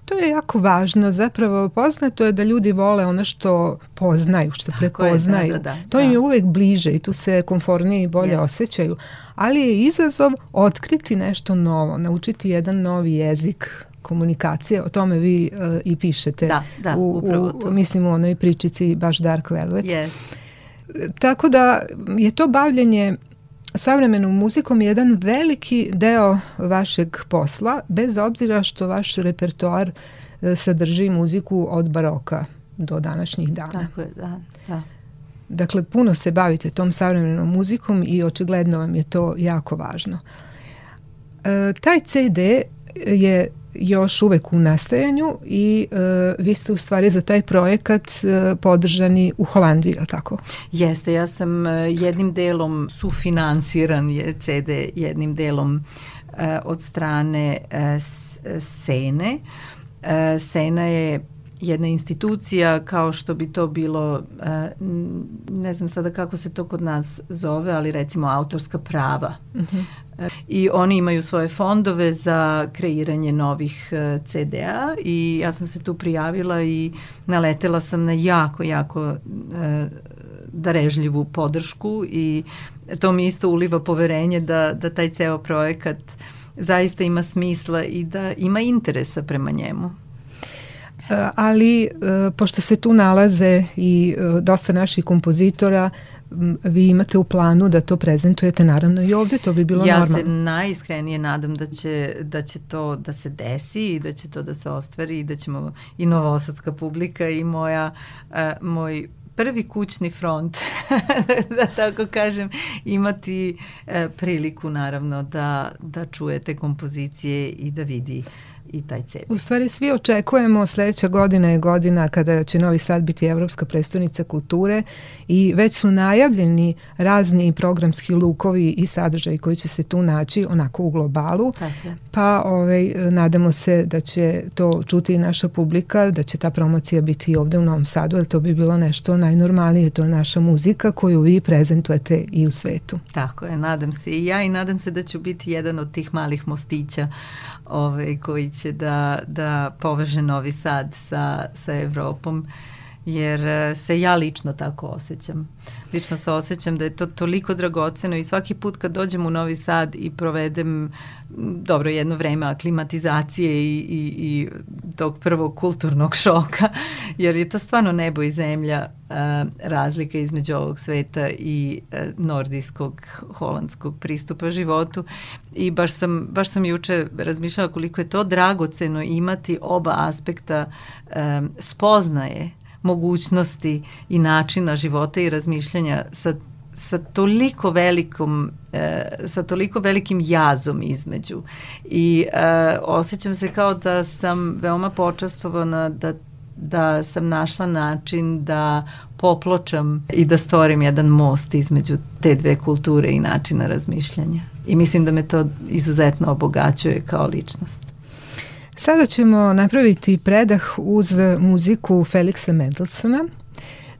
To je jako važno, zapravo poznato je da ljudi vole ono što poznaju, što Tako prepoznaju. Je, da, da, da, to im je uvek bliže i tu se konfornije i bolje yes. osjećaju, ali je izazov otkriti nešto novo, naučiti jedan novi jezik, komunikacije, o tome vi uh, i pišete da, da, u, u, mislim u onoj pričici baš Dark Velvet. Yes. Tako da je to bavljenje savremenom muzikom je jedan veliki deo vašeg posla, bez obzira što vaš repertoar e, sadrži muziku od baroka do današnjih dana. Tako je, da, da. Dakle, puno se bavite tom savremenom muzikom i očigledno vam je to jako važno. E, taj CD je još uvek u nastajanju i uh, vi ste u stvari za taj projekat uh, podržani u Holandiji, je tako? Jeste, ja sam uh, jednim delom sufinansiran je CD, jednim delom uh, od strane uh, Sene. Uh, Sena je jedna institucija kao što bi to bilo, ne znam sada kako se to kod nas zove, ali recimo autorska prava. Uh mhm. -huh. I oni imaju svoje fondove za kreiranje novih e, CDA i ja sam se tu prijavila i naletela sam na jako, jako e, darežljivu podršku i to mi isto uliva poverenje da, da taj ceo projekat zaista ima smisla i da ima interesa prema njemu. E, ali pošto se tu nalaze i dosta naših kompozitora, vi imate u planu da to prezentujete naravno i ovde, to bi bilo ja normalno. Ja se najiskrenije nadam da će, da će to da se desi i da će to da se ostvari i da ćemo i novosadska publika i moja, uh, moj prvi kućni front, da tako kažem, imati uh, priliku naravno da, da čujete kompozicije i da vidi i taj CEPI. U stvari svi očekujemo, sledeća godina je godina kada će Novi Sad biti Evropska prestonica kulture i već su najavljeni razni programski lukovi i sadržaji koji će se tu naći onako u globalu. Tako. Pa ovaj, nadamo se da će to čuti i naša publika, da će ta promocija biti i ovde u Novom Sadu, jer to bi bilo nešto najnormalnije, to je naša muzika koju vi prezentujete i u svetu. Tako je, nadam se i ja i nadam se da ću biti jedan od tih malih mostića ovaj, koji će da, da poveže Novi Sad sa, sa Evropom jer e, se ja lično tako osjećam. Lično se osjećam da je to toliko dragoceno i svaki put kad dođem u Novi Sad i provedem dobro jedno vreme aklimatizacije i, i, i tog prvog kulturnog šoka, jer je to stvarno nebo i zemlja uh, razlika između ovog sveta i uh, nordijskog, holandskog pristupa životu i baš sam, baš sam juče razmišljala koliko je to dragoceno imati oba aspekta um, spoznaje mogućnosti i načina života i razmišljanja sa sa toliko velikom e, sa toliko velikim jazom između i e, osjećam se kao da sam veoma počastvovana da da sam našla način da popločam i da stvorim jedan most između te dve kulture i načina razmišljanja. I mislim da me to izuzetno obogaćuje kao ličnost. Sada ćemo napraviti predah uz muziku Felixa Mendelsona.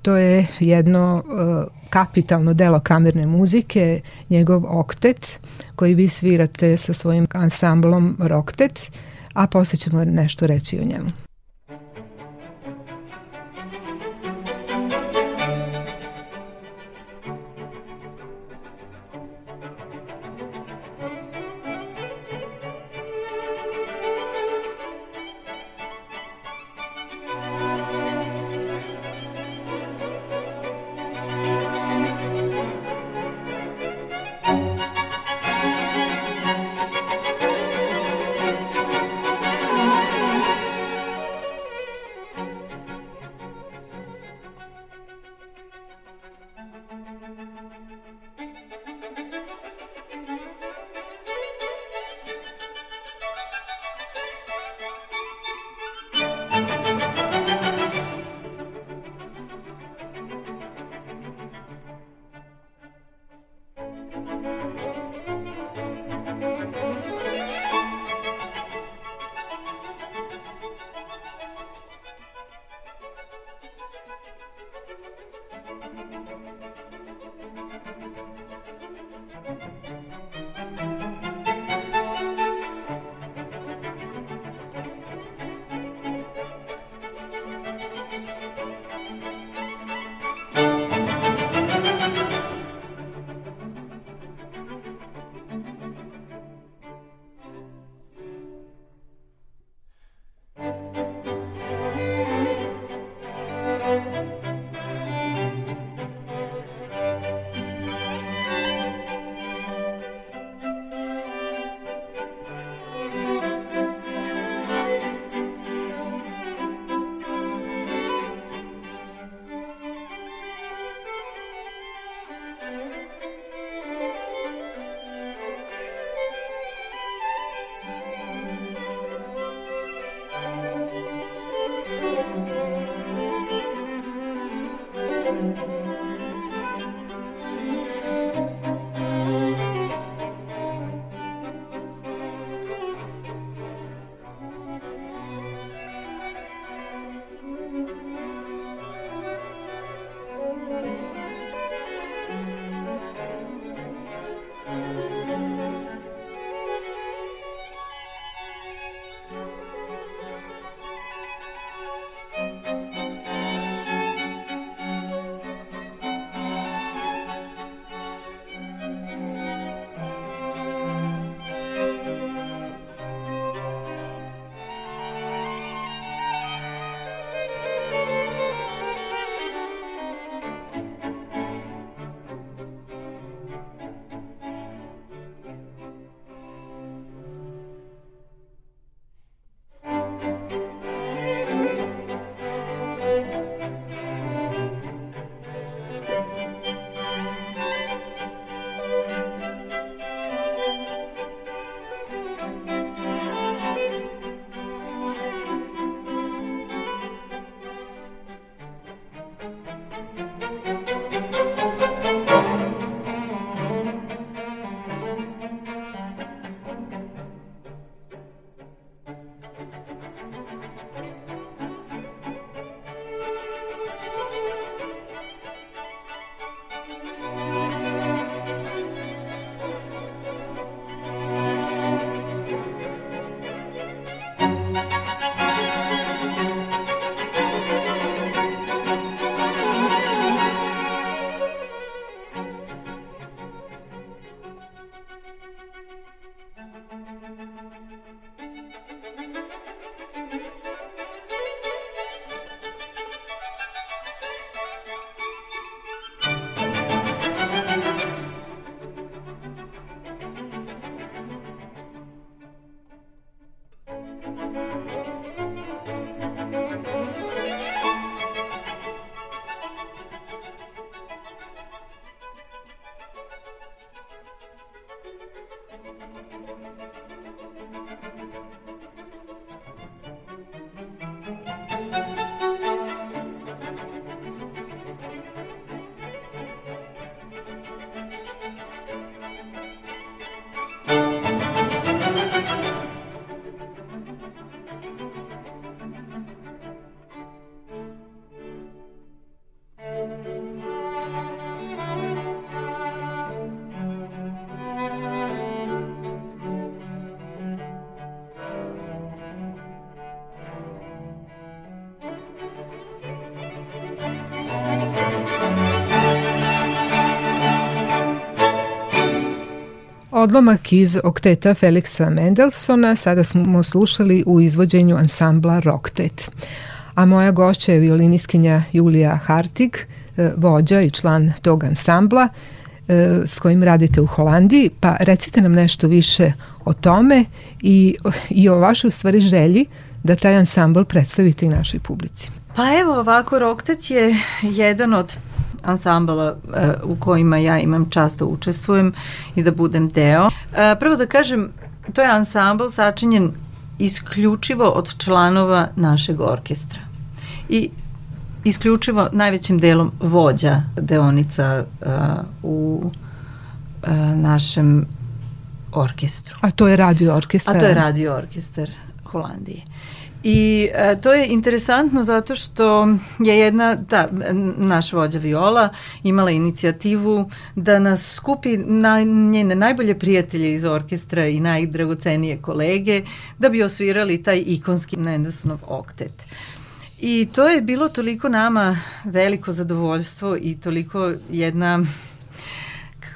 To je jedno uh, kapitalno delo kamerne muzike, njegov oktet koji vi svirate sa svojim ansamblom Roktet, a posle ćemo nešto reći o njemu. Odlomak iz okteta Feliksa Mendelsona sada smo slušali u izvođenju ansambla Rocktet. A moja gošća je violiniskinja Julija Hartig, e, vođa i član tog ansambla e, s kojim radite u Holandiji, pa recite nam nešto više o tome i, i o vašoj stvari želji da taj ansambl predstavite i našoj publici. Pa evo ovako, Roktet je jedan od ansambala uh, u kojima ja imam čast da učestvujem i da budem deo. Uh, prvo da kažem, to je ansambl sačinjen isključivo od članova našeg orkestra. I isključivo najvećim delom vođa deonica uh, u uh, našem orkestru. A to je radio orkestar? A to je radio orkestar Holandije. I e, to je interesantno zato što je jedna, da, naš vođa Viola imala inicijativu da nas skupi na njene najbolje prijatelje iz orkestra i najdragocenije kolege da bi osvirali taj ikonski Mendelssohnov oktet. I to je bilo toliko nama veliko zadovoljstvo i toliko jedna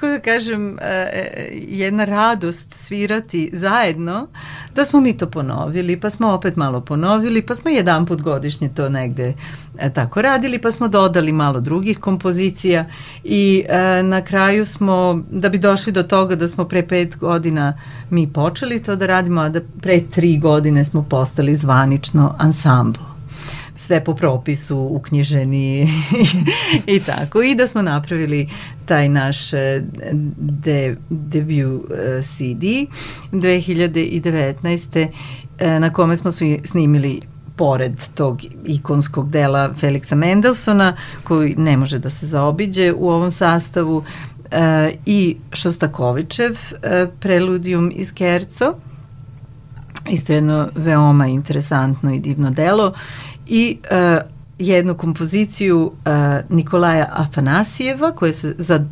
kako da kažem, e, e, jedna radost svirati zajedno, da smo mi to ponovili, pa smo opet malo ponovili, pa smo jedan put godišnje to negde e, tako radili, pa smo dodali malo drugih kompozicija i na kraju smo, da bi došli do toga da smo pre pet godina mi počeli to da radimo, a da pre tri godine smo postali zvanično ansambl sve po propisu uknjiženi i tako. I da smo napravili taj naš e, de, debut e, CD 2019. E, na kome smo snimili pored tog ikonskog dela Feliksa Mendelsona, koji ne može da se zaobiđe u ovom sastavu, i Šostakovićev Preludium iz Kerco, isto jedno veoma interesantno i divno delo i uh, jednu kompoziciju uh, Nikolaja Afanasijeva koja je za,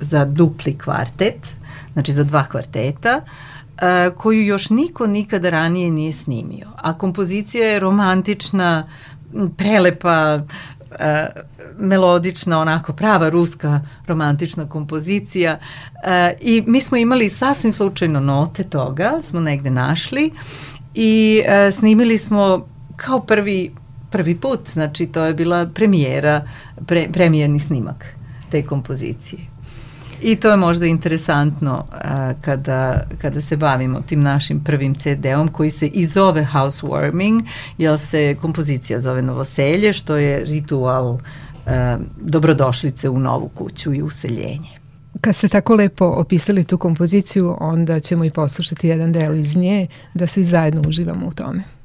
za dupli kvartet, znači za dva kvarteta, uh, koju još niko nikada ranije nije snimio. A kompozicija je romantična, prelepa, uh, melodična, onako prava ruska romantična kompozicija uh, i mi smo imali sasvim slučajno note toga, smo negde našli i uh, snimili smo kao prvi prvi put, znači to je bila premijera, pre, premijerni snimak te kompozicije. I to je možda interesantno a, kada, kada se bavimo tim našim prvim CD-om koji se i zove Housewarming, jer se kompozicija zove Novoselje, što je ritual a, dobrodošlice u novu kuću i useljenje. Kad ste tako lepo opisali tu kompoziciju, onda ćemo i poslušati jedan deo iz nje, da svi zajedno uživamo u tome.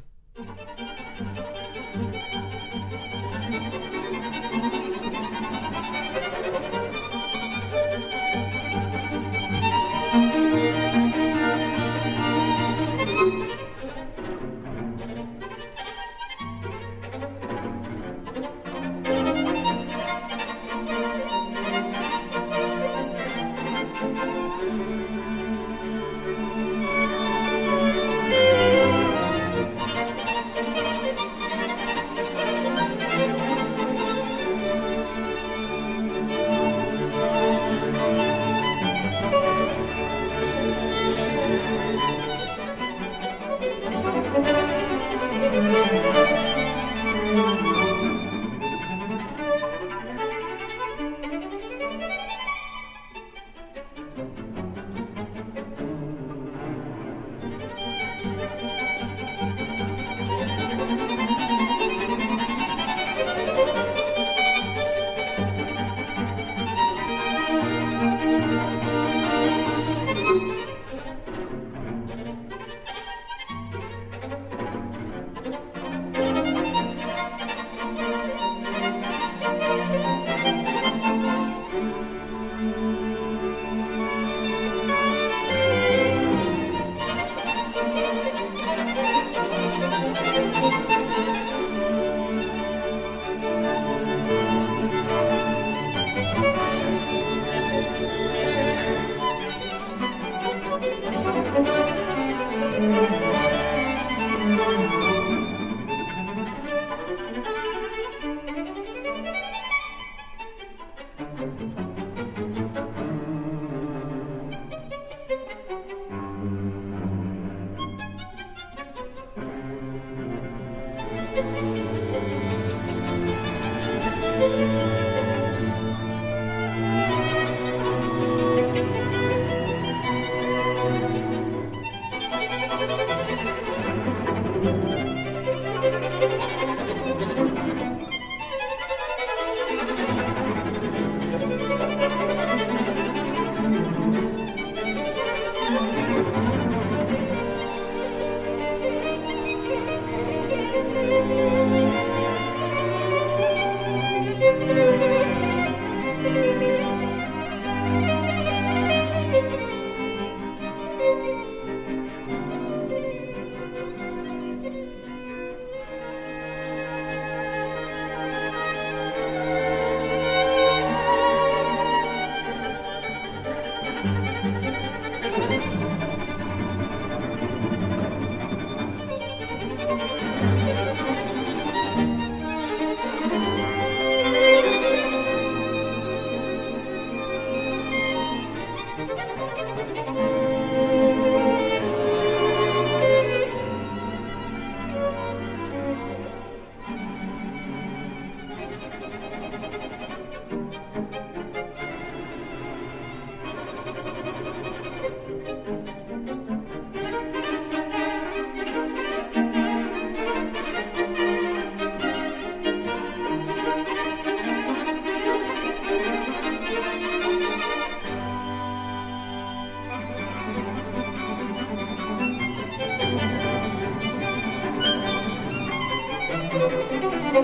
Thank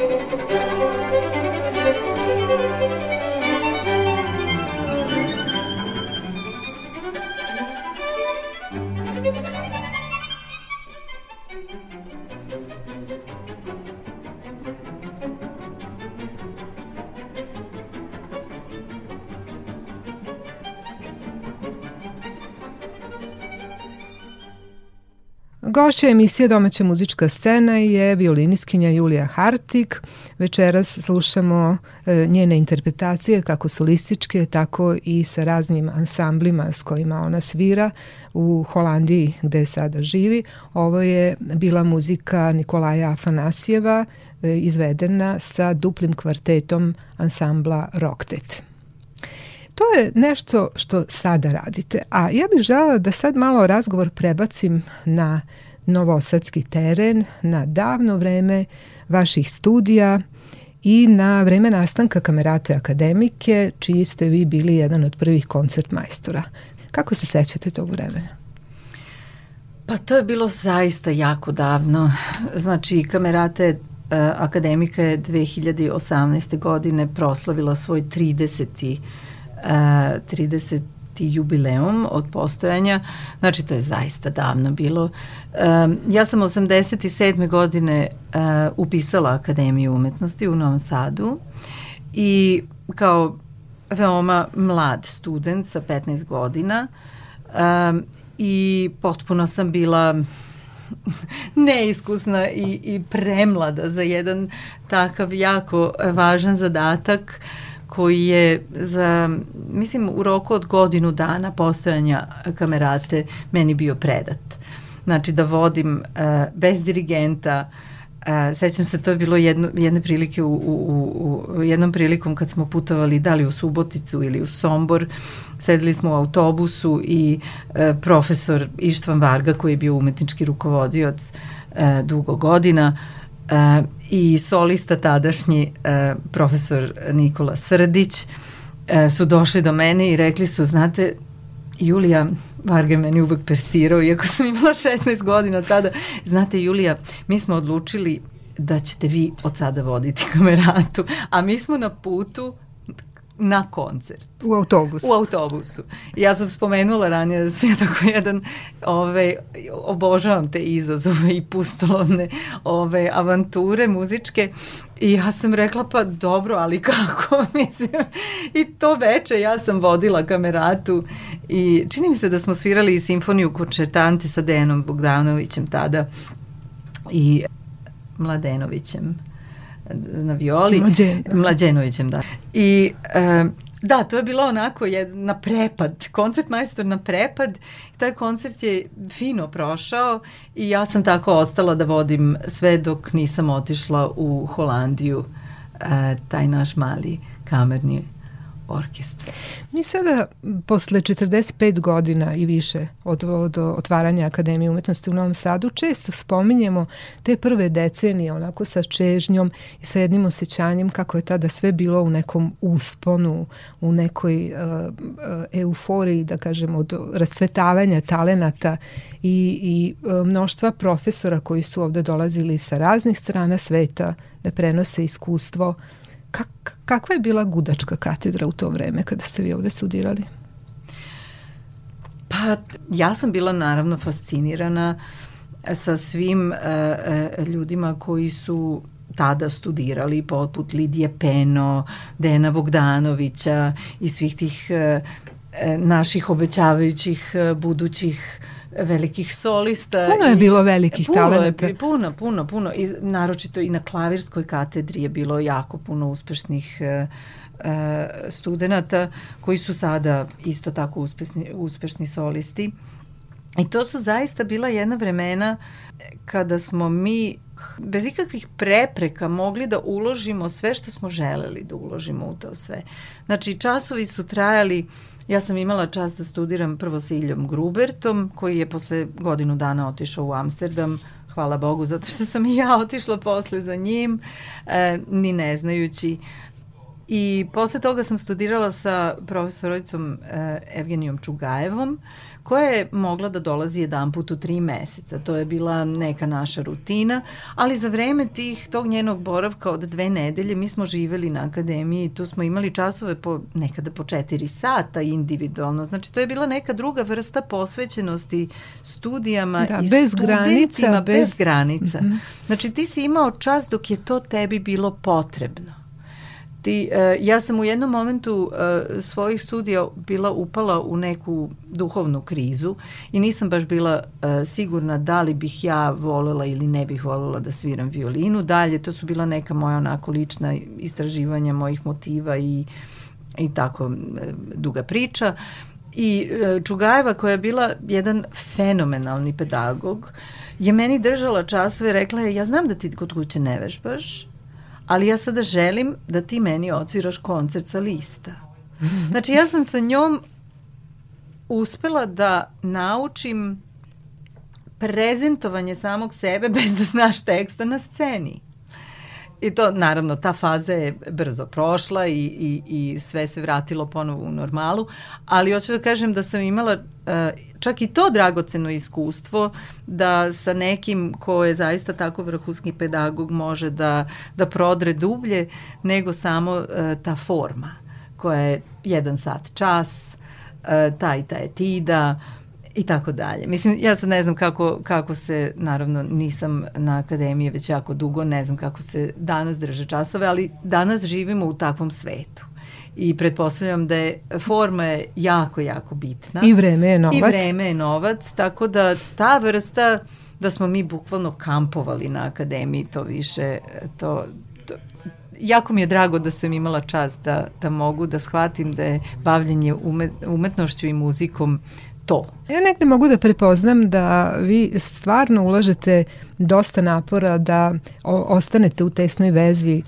you. Gošća emisije Domaća muzička scena je violiniskinja Julija Hartik. Večeras slušamo e, njene interpretacije kako solističke, tako i sa raznim ansamblima s kojima ona svira u Holandiji gde sada živi. Ovo je bila muzika Nikolaja Afanasijeva e, izvedena sa duplim kvartetom ansambla Roktet to je nešto što sada radite. A ja bih žela da sad malo razgovor prebacim na novosadski teren, na davno vreme vaših studija i na vreme nastanka Kamerate Akademike, čiji ste vi bili jedan od prvih koncert majstora. Kako se sećate tog vremena? Pa to je bilo zaista jako davno. Znači, Kamerate e, Akademika je 2018. godine proslavila svoj 30. 30 jubileum od postojanja, znači to je zaista davno bilo. Um, ja sam 87. godine uh, upisala Akademiju umetnosti u Novom Sadu i kao veoma mlad student sa 15 godina um, i potpuno sam bila neiskusna i, i premlada za jedan takav jako važan zadatak uh, koji je za, mislim, u roku od godinu dana postojanja kamerate meni bio predat. Znači da vodim uh, bez dirigenta, Uh, sećam se, to je bilo jedno, jedne prilike u, u, u, jednom prilikom kad smo putovali da li u Suboticu ili u Sombor, sedeli smo u autobusu i uh, profesor Ištvan Varga koji je bio umetnički rukovodioc uh, dugo godina uh, i solista tadašnji e, profesor Nikola Srdić e, su došli do mene i rekli su, znate, Julija, Varga meni uvek persirao, iako sam imala 16 godina tada, znate Julija, mi smo odlučili da ćete vi od sada voditi kameratu, a mi smo na putu na koncert. U autobusu. U autobusu. Ja sam spomenula ranije da sam ja tako jedan, ove, obožavam te izazove i pustolovne ove, avanture muzičke i ja sam rekla pa dobro, ali kako, mislim. I to veče ja sam vodila kameratu i čini mi se da smo svirali i simfoniju koncertante sa Dejanom Bogdanovićem tada i Mladenovićem na violi. Mlađen. Mlađenovićem, da. I, e, Da, to je bilo onako je, na prepad, koncert majstor na prepad. Taj koncert je fino prošao i ja sam tako ostala da vodim sve dok nisam otišla u Holandiju, e, taj naš mali kamerni orkestra. Mi sada, posle 45 godina i više od, od otvaranja Akademije umetnosti u Novom Sadu, često spominjemo te prve decenije onako sa čežnjom i sa jednim osjećanjem kako je tada sve bilo u nekom usponu, u nekoj uh, uh, euforiji, da kažem, od rasvetavanja talenata i, i uh, mnoštva profesora koji su ovde dolazili sa raznih strana sveta da prenose iskustvo Kak, kakva je bila gudačka katedra u to vreme kada ste vi ovde studirali? Pa ja sam bila naravno fascinirana sa svim uh, ljudima koji su tada studirali poput Lidije Peno, Dena Bogdanovića i svih tih uh, naših obećavajućih uh, budućih velikih solista. Puno je bilo velikih puno talenata. Je, puno, puno, puno. I, naročito i na klavirskoj katedri je bilo jako puno uspešnih e, e, studenta koji su sada isto tako uspešni, uspešni solisti. I to su zaista bila jedna vremena kada smo mi bez ikakvih prepreka mogli da uložimo sve što smo želeli da uložimo u to sve. Znači, časovi su trajali Ja sam imala čast da studiram prvo sa Iljom Grubertom, koji je posle godinu dana otišao u Amsterdam, hvala Bogu, zato što sam i ja otišla posle za njim, e, ni ne znajući. I posle toga sam studirala sa profesoricom e, Evgenijom Čugajevom, koja je mogla da dolazi jedan put u tri meseca. To je bila neka naša rutina, ali za vreme tih, tog njenog boravka od dve nedelje mi smo živeli na akademiji i tu smo imali časove po, nekada po četiri sata individualno. Znači to je bila neka druga vrsta posvećenosti studijama da, i bez granica, bez, bez granica. Mm -hmm. Znači ti si imao čas dok je to tebi bilo potrebno ti, uh, ja sam u jednom momentu uh, svojih studija bila upala u neku duhovnu krizu i nisam baš bila uh, sigurna da li bih ja volela ili ne bih volela da sviram violinu. Dalje, to su bila neka moja onako lična istraživanja mojih motiva i, i tako uh, duga priča. I uh, Čugajeva koja je bila jedan fenomenalni pedagog je meni držala časove i rekla je ja znam da ti kod kuće ne vežbaš, ali ja sada želim da ti meni odsviraš koncert sa lista. Znači ja sam sa njom uspela da naučim prezentovanje samog sebe bez da znaš teksta na sceni. I to, naravno, ta faza je brzo prošla i, i, i sve se vratilo ponovo u normalu, ali hoću da kažem da sam imala uh, čak i to dragoceno iskustvo da sa nekim ko je zaista tako vrhunski pedagog može da, da prodre dublje nego samo uh, ta forma koja je jedan sat čas, uh, ta i ta etida, uh, i tako dalje. Mislim, ja sad ne znam kako, kako se, naravno nisam na akademiji već jako dugo, ne znam kako se danas drže časove, ali danas živimo u takvom svetu i pretpostavljam da je forma je jako, jako bitna. I vreme je novac. I vreme je novac, tako da ta vrsta da smo mi bukvalno kampovali na akademiji, to više, to, to jako mi je drago da sam imala čast da, da mogu da shvatim da je bavljanje umet, umetnošću i muzikom to. Ja negde mogu da prepoznam da vi stvarno ulažete dosta napora da ostanete u tesnoj vezi e,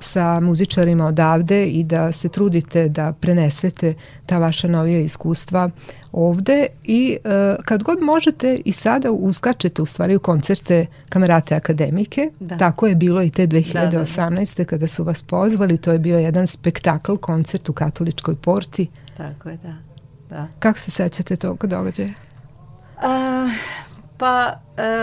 sa muzičarima odavde i da se trudite da prenesete ta vaša novija iskustva ovde i uh, kad god možete i sada uskačete u stvari u koncerte Kamerate Akademike, da. tako je bilo i te 2018. Da, da, da. kada su vas pozvali, to je bio jedan spektakl, koncert u Katoličkoj porti. Tako je, da da. Kako se sećate tog događaja? Uh, pa...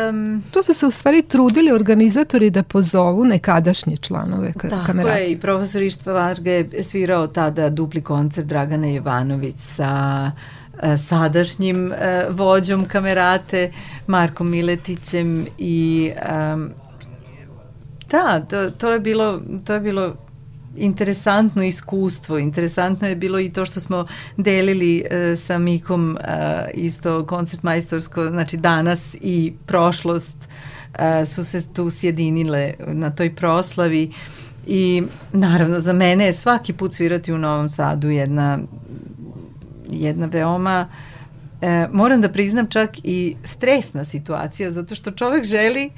Um, tu su se u stvari trudili organizatori da pozovu nekadašnje članove ka tako kamerata. Tako je, i profesor Ištva Varga je svirao tada dupli koncert Dragana Jovanović sa uh, sadašnjim uh, vođom kamerate Markom Miletićem i um, da, to, to je bilo to je bilo interesantno iskustvo. Interesantno je bilo i to što smo delili e, sa Mikom e, isto koncert majstorsko, znači danas i prošlost e, su se tu sjedinile na toj proslavi I naravno za mene je svaki put svirati u Novom Sadu jedna, jedna veoma e, moram da priznam čak i stresna situacija zato što čovek želi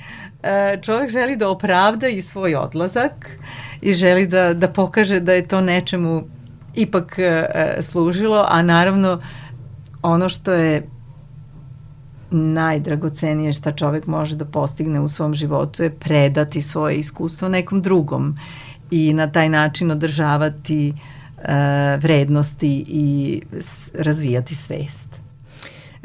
e, čovek želi da opravda i svoj odlazak i želi da, da pokaže da je to nečemu ipak e, služilo, a naravno ono što je najdragocenije šta čovek može da postigne u svom životu je predati svoje iskustvo nekom drugom i na taj način održavati uh, vrednosti i razvijati svest.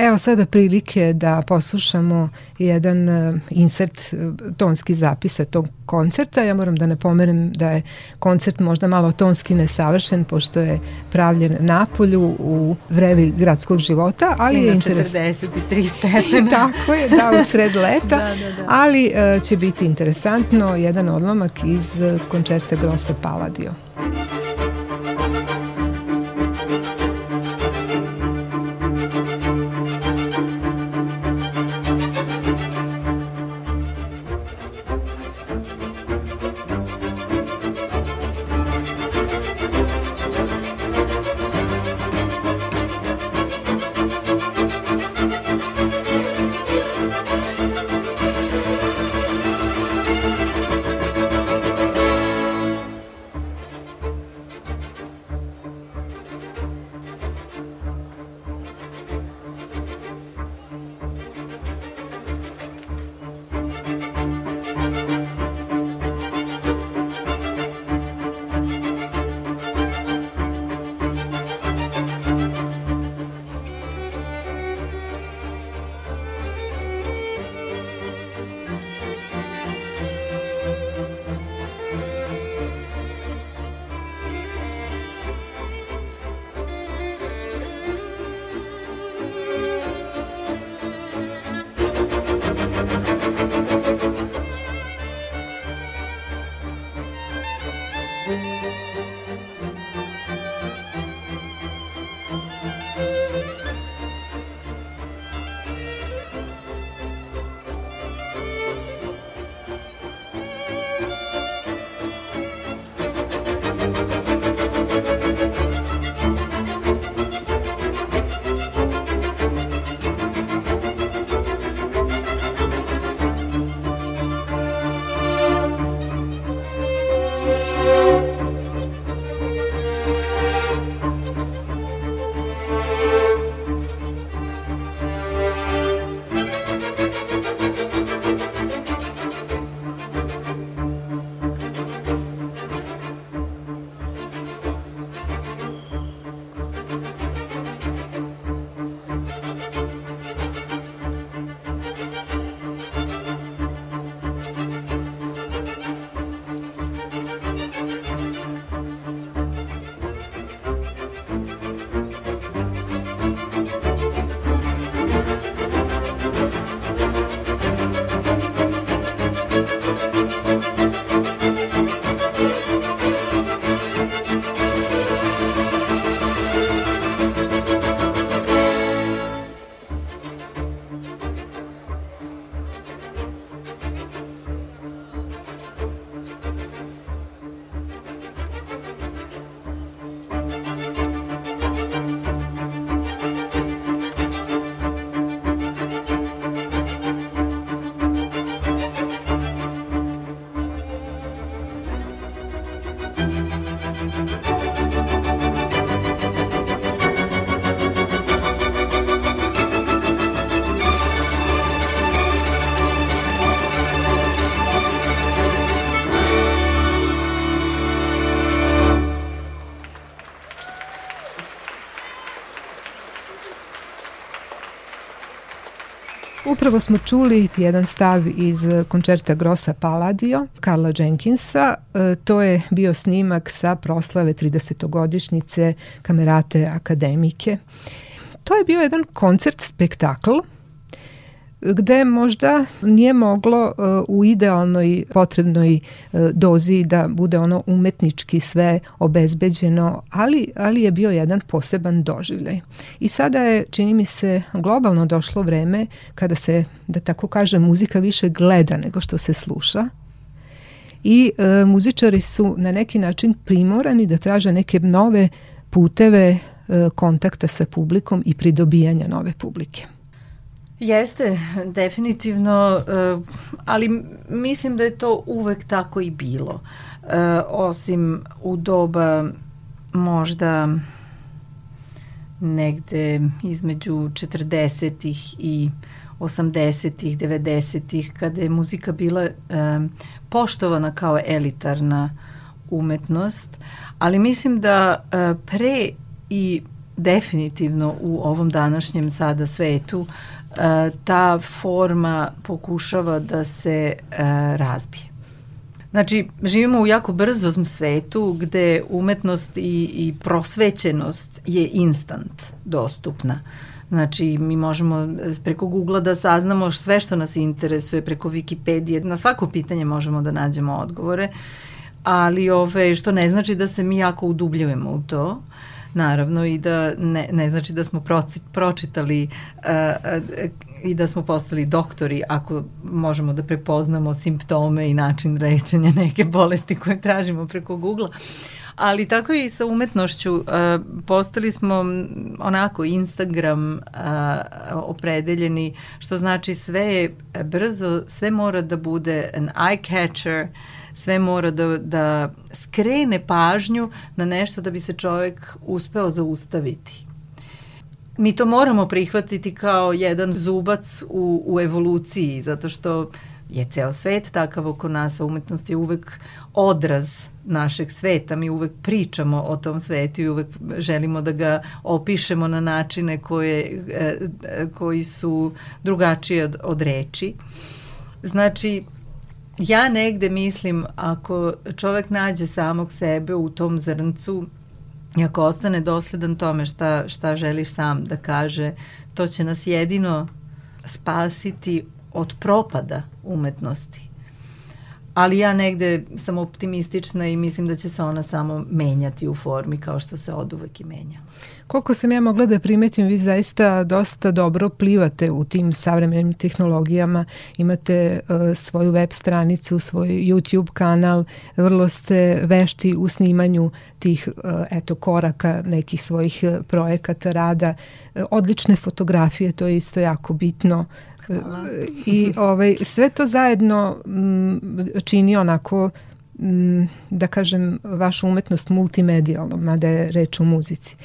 Evo sada prilike da poslušamo jedan uh, insert uh, tonski zapisa tog koncerta. Ja moram da napomenem da je koncert možda malo tonski nesavršen pošto je pravljen na polju u vrevi gradskog života, ali I je interesantno. 43 stepena. Tako je, da, u sred leta, da, da, da. ali uh, će biti interesantno jedan odlomak iz koncerta Grossa Palladio. Upravo smo čuli jedan stav iz koncerta Grossa Palladio, Karla Jenkinsa. E, to je bio snimak sa proslave 30. Kamerate Akademike. To je bio jedan koncert spektakl gde možda nije moglo uh, u idealnoj potrebnoj uh, dozi da bude ono umetnički sve obezbeđeno, ali, ali je bio jedan poseban doživljaj. I sada je, čini mi se, globalno došlo vreme kada se, da tako kažem, muzika više gleda nego što se sluša i e, muzičari su na neki način primorani da traže neke nove puteve e, kontakta sa publikom i pridobijanja nove publike. Jeste, definitivno, e, ali mislim da je to uvek tako i bilo. E, osim u doba možda negde između 40-ih i 80-ih, 90-ih, kada je muzika bila e, poštovana kao elitarna umetnost, ali mislim da pre i definitivno u ovom današnjem sada svetu ta forma pokušava da se e, razbije. Znači, živimo u jako brzom svetu gde umetnost i, i prosvećenost je instant dostupna. Znači, mi možemo preko Google da saznamo sve što nas interesuje, preko Wikipedije, na svako pitanje možemo da nađemo odgovore, ali ove, što ne znači da se mi jako udubljujemo u to naravno i da ne, ne znači da smo proci, pročitali uh, uh, i da smo postali doktori ako možemo da prepoznamo simptome i način lečenja neke bolesti koje tražimo preko Google-a. Ali tako i sa umetnošću uh, postali smo onako Instagram uh, opredeljeni, što znači sve je brzo, sve mora da bude an eye catcher, sve mora da, da skrene pažnju na nešto da bi se čovek uspeo zaustaviti mi to moramo prihvatiti kao jedan zubac u, u evoluciji, zato što je ceo svet takav oko nas, a umetnost je uvek odraz našeg sveta. Mi uvek pričamo o tom svetu i uvek želimo da ga opišemo na načine koje, e, koji su drugačiji od, od reči. Znači, ja negde mislim, ako čovek nađe samog sebe u tom zrncu, I ako ostane dosledan tome šta, šta želiš sam da kaže, to će nas jedino spasiti od propada umetnosti. Ali ja negde sam optimistična i mislim da će se ona samo menjati u formi kao što se od uvek i menja. Koliko sam ja mogla da primetim, vi zaista dosta dobro plivate u tim savremenim tehnologijama, imate uh, svoju web stranicu, svoj YouTube kanal, vrlo ste vešti u snimanju tih uh, eto koraka nekih svojih uh, projekata rada, uh, odlične fotografije, to je isto jako bitno. Hvala. I ovaj, sve to zajedno m, čini onako m, da kažem vašu umetnost multimedijalnom, mada je reč o muzici. Uh,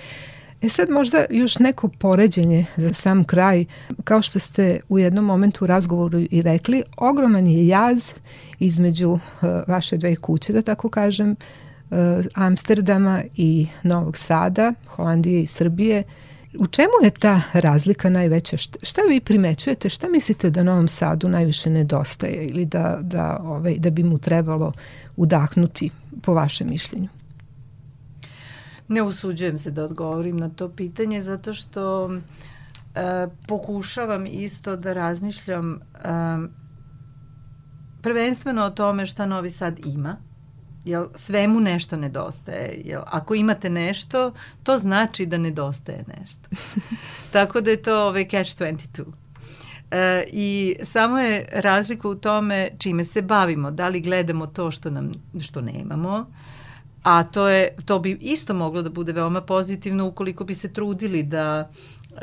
E sad možda još neko poređenje za sam kraj. Kao što ste u jednom momentu u razgovoru i rekli, ogroman je jaz između uh, vaše dve kuće, da tako kažem, uh, Amsterdama i Novog Sada, Holandije i Srbije. U čemu je ta razlika najveća? Šta, vi primećujete? Šta mislite da Novom Sadu najviše nedostaje ili da, da, ovaj, da bi mu trebalo udahnuti po vašem mišljenju? Ne usuđujem se da odgovorim na to pitanje zato što e, pokušavam isto da razmišljam e, prvenstveno o tome šta Novi Sad ima. Jel, svemu nešto nedostaje. Jel, ako imate nešto, to znači da nedostaje nešto. Tako da je to ovaj catch 22. E, I samo je razlika u tome čime se bavimo. Da li gledamo to što nam što nemamo, a to, je, to bi isto moglo da bude veoma pozitivno ukoliko bi se trudili da,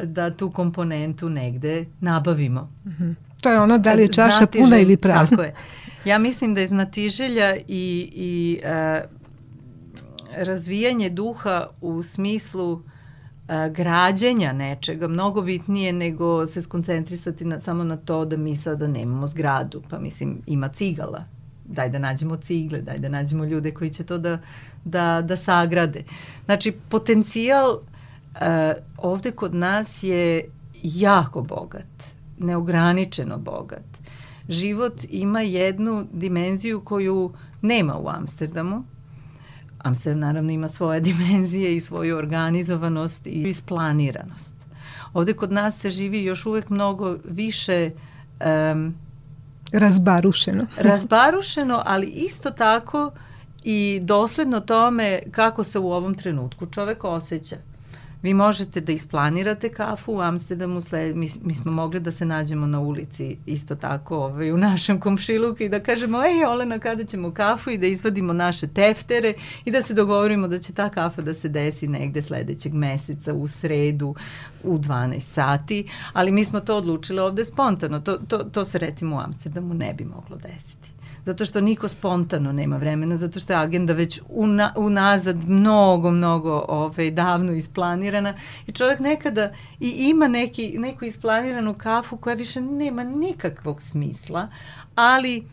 da tu komponentu negde nabavimo. Mm -hmm. To je ono da li je čaša puna ili prazna. Tako je. Ja mislim da je znatiželja i, i uh, razvijanje duha u smislu uh, građenja nečega mnogo bitnije nego se skoncentrisati na, samo na to da mi sada nemamo zgradu. Pa mislim, ima cigala daj da nađemo cigle, daj da nađemo ljude koji će to da, da, da sagrade. Znači, potencijal uh, ovde kod nas je jako bogat, neograničeno bogat. Život ima jednu dimenziju koju nema u Amsterdamu. Amsterdam naravno ima svoje dimenzije i svoju organizovanost i isplaniranost. Ovde kod nas se živi još uvek mnogo više um, Razbarušeno. Razbarušeno, ali isto tako i dosledno tome kako se u ovom trenutku čovek osjeća. Vi možete da isplanirate kafu u Amsterdamu, sled, mi, mi smo mogli da se nađemo na ulici isto tako ovaj, u našem komšiluku i da kažemo, ej Olena, kada ćemo kafu? I da izvadimo naše teftere i da se dogovorimo da će ta kafa da se desi negde sledećeg meseca u sredu u 12 sati, ali mi smo to odlučili ovde spontano. To, to, to se recimo u Amsterdamu ne bi moglo desiti zato što niko spontano nema vremena, zato što je agenda već una, unazad mnogo, mnogo ovaj, davno isplanirana i čovjek nekada i ima neki, neku isplaniranu kafu koja više nema nikakvog smisla, ali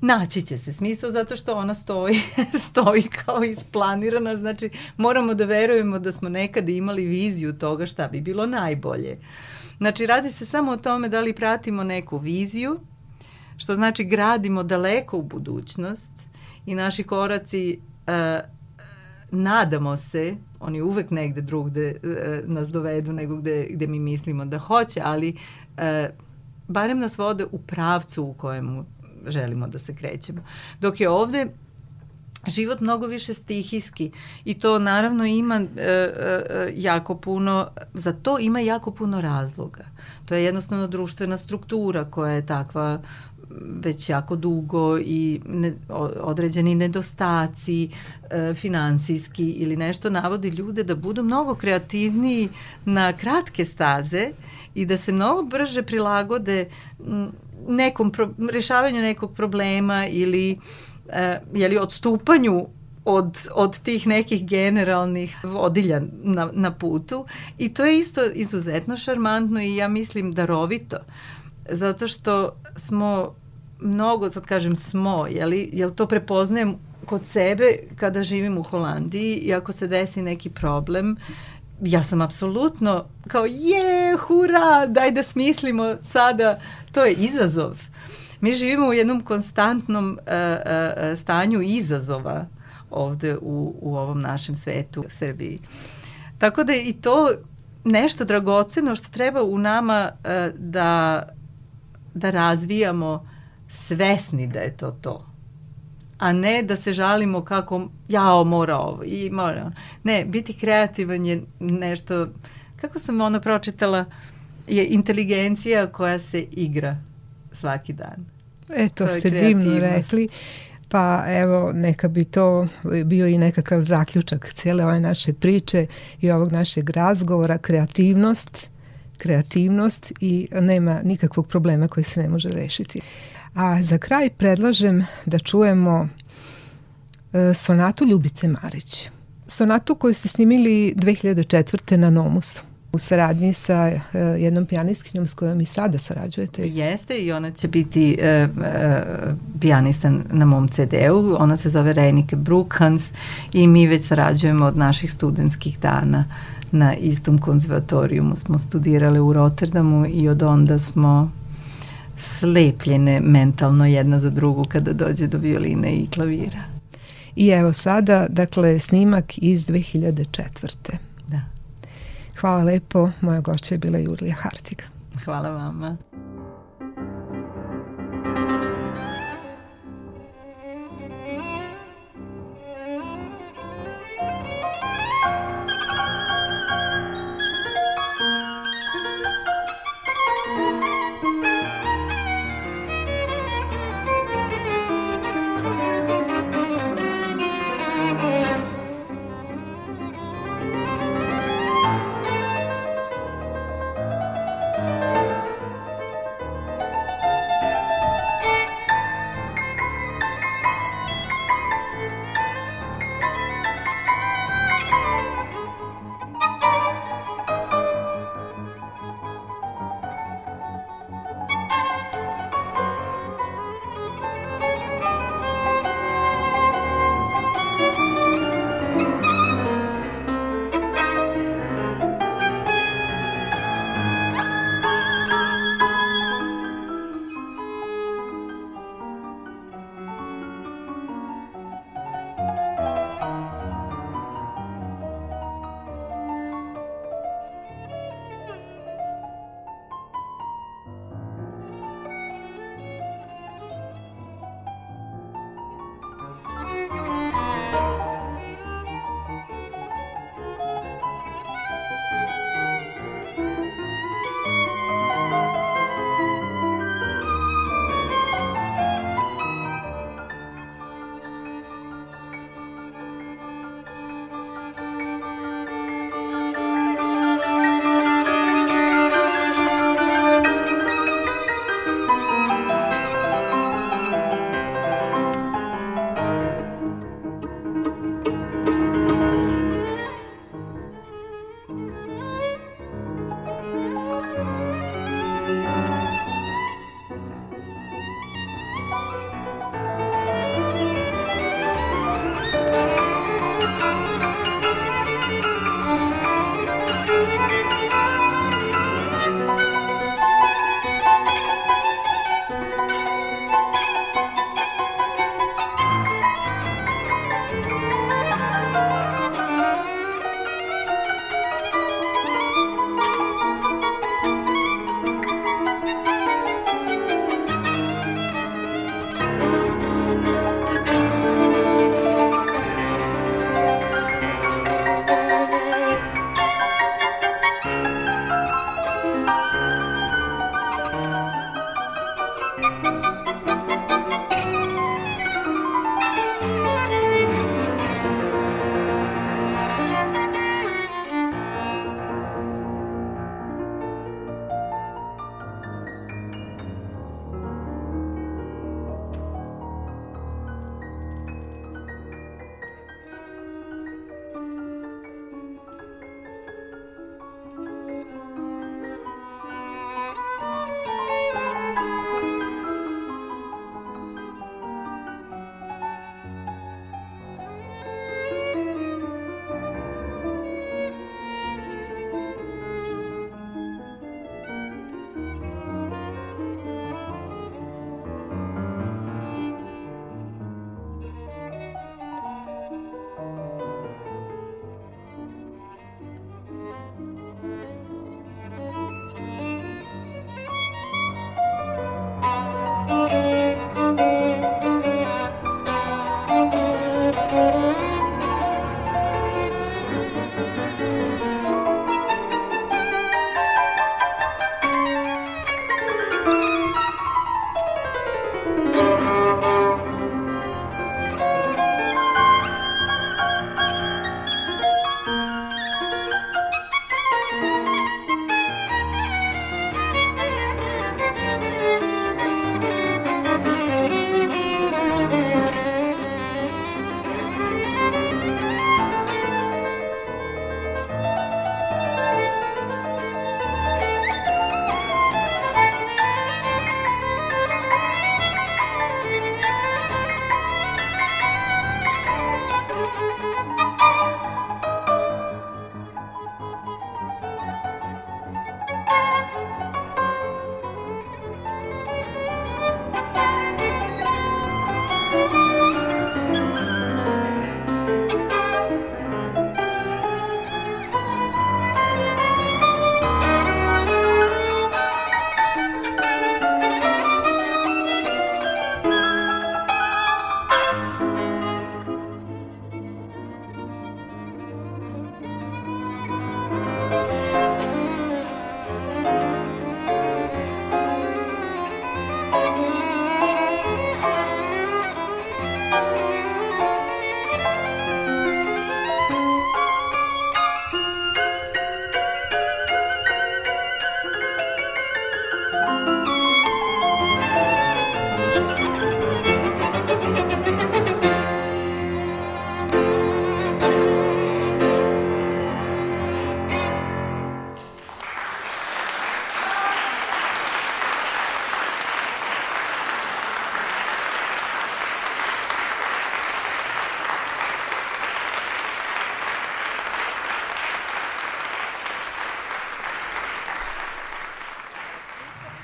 naći će se smisao zato što ona stoji, stoji kao isplanirana, znači moramo da verujemo da smo nekada imali viziju toga šta bi bilo najbolje. Znači radi se samo o tome da li pratimo neku viziju što znači gradimo daleko u budućnost i naši koraci uh, nadamo se, oni uvek negde drugde uh, nas dovedu nego gde, gde mi mislimo da hoće, ali uh, barem nas vode u pravcu u kojemu želimo da se krećemo. Dok je ovde život mnogo više stihijski i to naravno ima e, e, jako puno, za to ima jako puno razloga. To je jednostavno društvena struktura koja je takva već jako dugo i ne, određeni nedostaci e, finansijski ili nešto navodi ljude da budu mnogo kreativniji na kratke staze i da se mnogo brže prilagode nekom pro, rešavanju nekog problema ili e, jeli, odstupanju od, od tih nekih generalnih vodilja na, na putu. I to je isto izuzetno šarmantno i ja mislim darovito zato što smo mnogo, sad kažem smo, jeli, jel to prepoznajem kod sebe kada živim u Holandiji i ako se desi neki problem, ja sam apsolutno kao je, hura, daj da smislimo sada, to je izazov. Mi živimo u jednom konstantnom uh, uh, stanju izazova ovde u, u ovom našem svetu, Srbiji. Tako da je i to nešto dragoceno što treba u nama uh, da, da razvijamo svesni da je to to a ne da se žalimo kako jao mora ovo i mora. Ne, biti kreativan je nešto, kako sam ona pročitala, je inteligencija koja se igra svaki dan. E, to, to ste divno rekli. Pa evo, neka bi to bio i nekakav zaključak cijele ove naše priče i ovog našeg razgovora, kreativnost, kreativnost i nema nikakvog problema koji se ne može rešiti. A za kraj predlažem da čujemo e, sonatu Ljubice Marić. Sonatu koju ste snimili 2004. na Nomusu u saradnji sa uh, jednom pijanistkinjom s kojom i sada sarađujete. Jeste i ona će biti uh, uh, pijanista na mom CD-u. Ona se zove Renike Brookhans i mi već sarađujemo od naših studentskih dana na istom konzervatorijumu. Smo studirale u Rotterdamu i od onda smo slepljene mentalno jedna za drugu kada dođe do violine i klavira. I evo sada, dakle, snimak iz 2004. Da. Hvala lepo, moja gošća je bila Jurlija Hartiga. Hvala vama.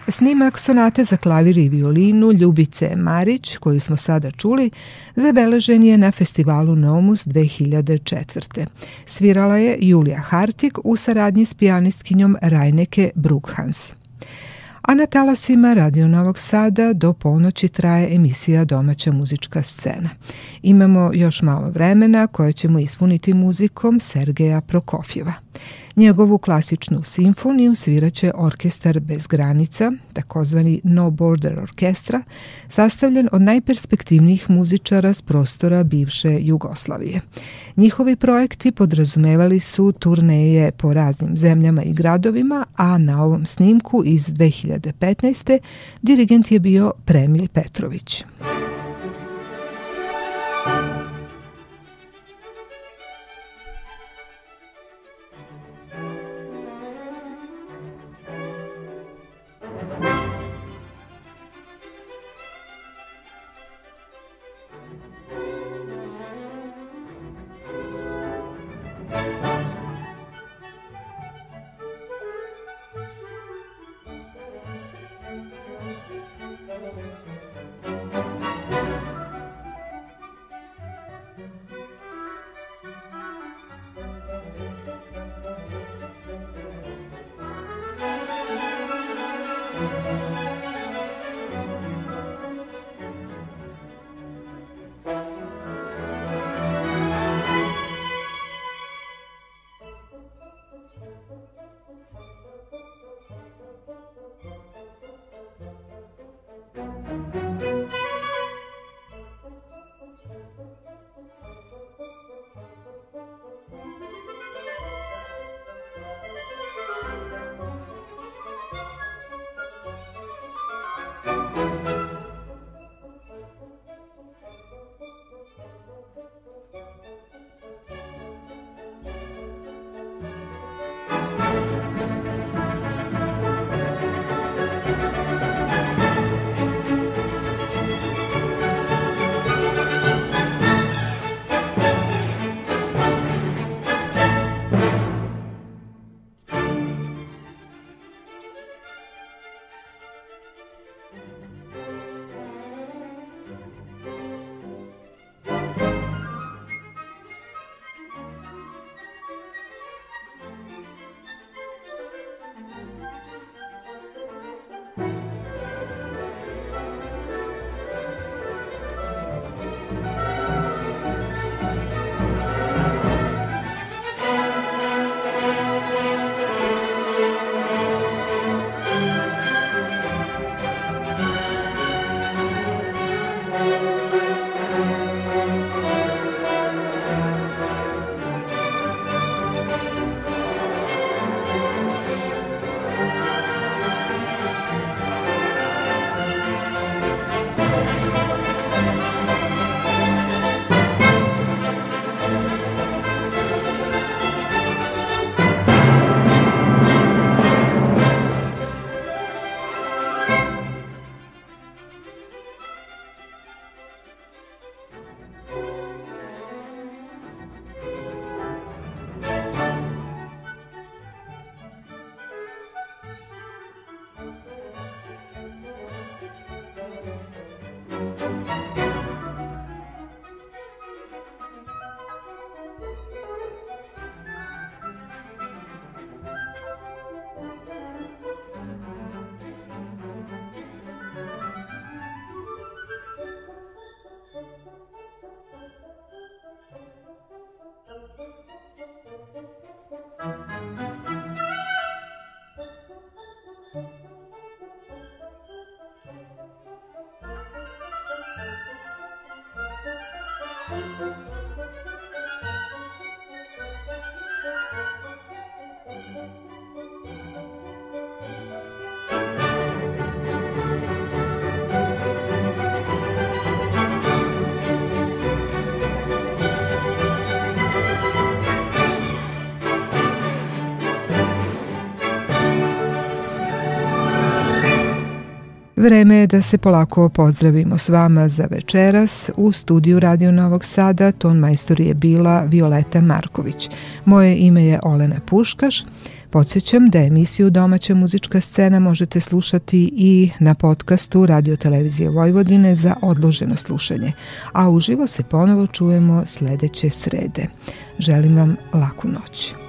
Snimak sonate za klavir i violinu Ljubice Marić, koju smo sada čuli, zabeležen je na festivalu Nomus 2004. Svirala je Julija Hartig u saradnji s pijanistkinjom Rajneke Brukhans a na talasima Radio Novog Sada do ponoći traje emisija Domaća muzička scena. Imamo još malo vremena koje ćemo ispuniti muzikom Sergeja Prokofjeva. Njegovu klasičnu simfoniju sviraće Orkestar bez granica, takozvani No Border Orkestra, sastavljen od najperspektivnijih muzičara s prostora bivše Jugoslavije. Njihovi projekti podrazumevali su turneje po raznim zemljama i gradovima, a na ovom snimku iz 2015. dirigent je bio Premil Petrović. Vreme je da se polako pozdravimo s vama za večeras. U studiju Radio Novog Sada ton majstor je bila Violeta Marković. Moje ime je Olena Puškaš. Podsjećam da emisiju Domaća muzička scena možete slušati i na podcastu Radio Televizije Vojvodine za odloženo slušanje, a uživo se ponovo čujemo sledeće srede. Želim vam laku noć.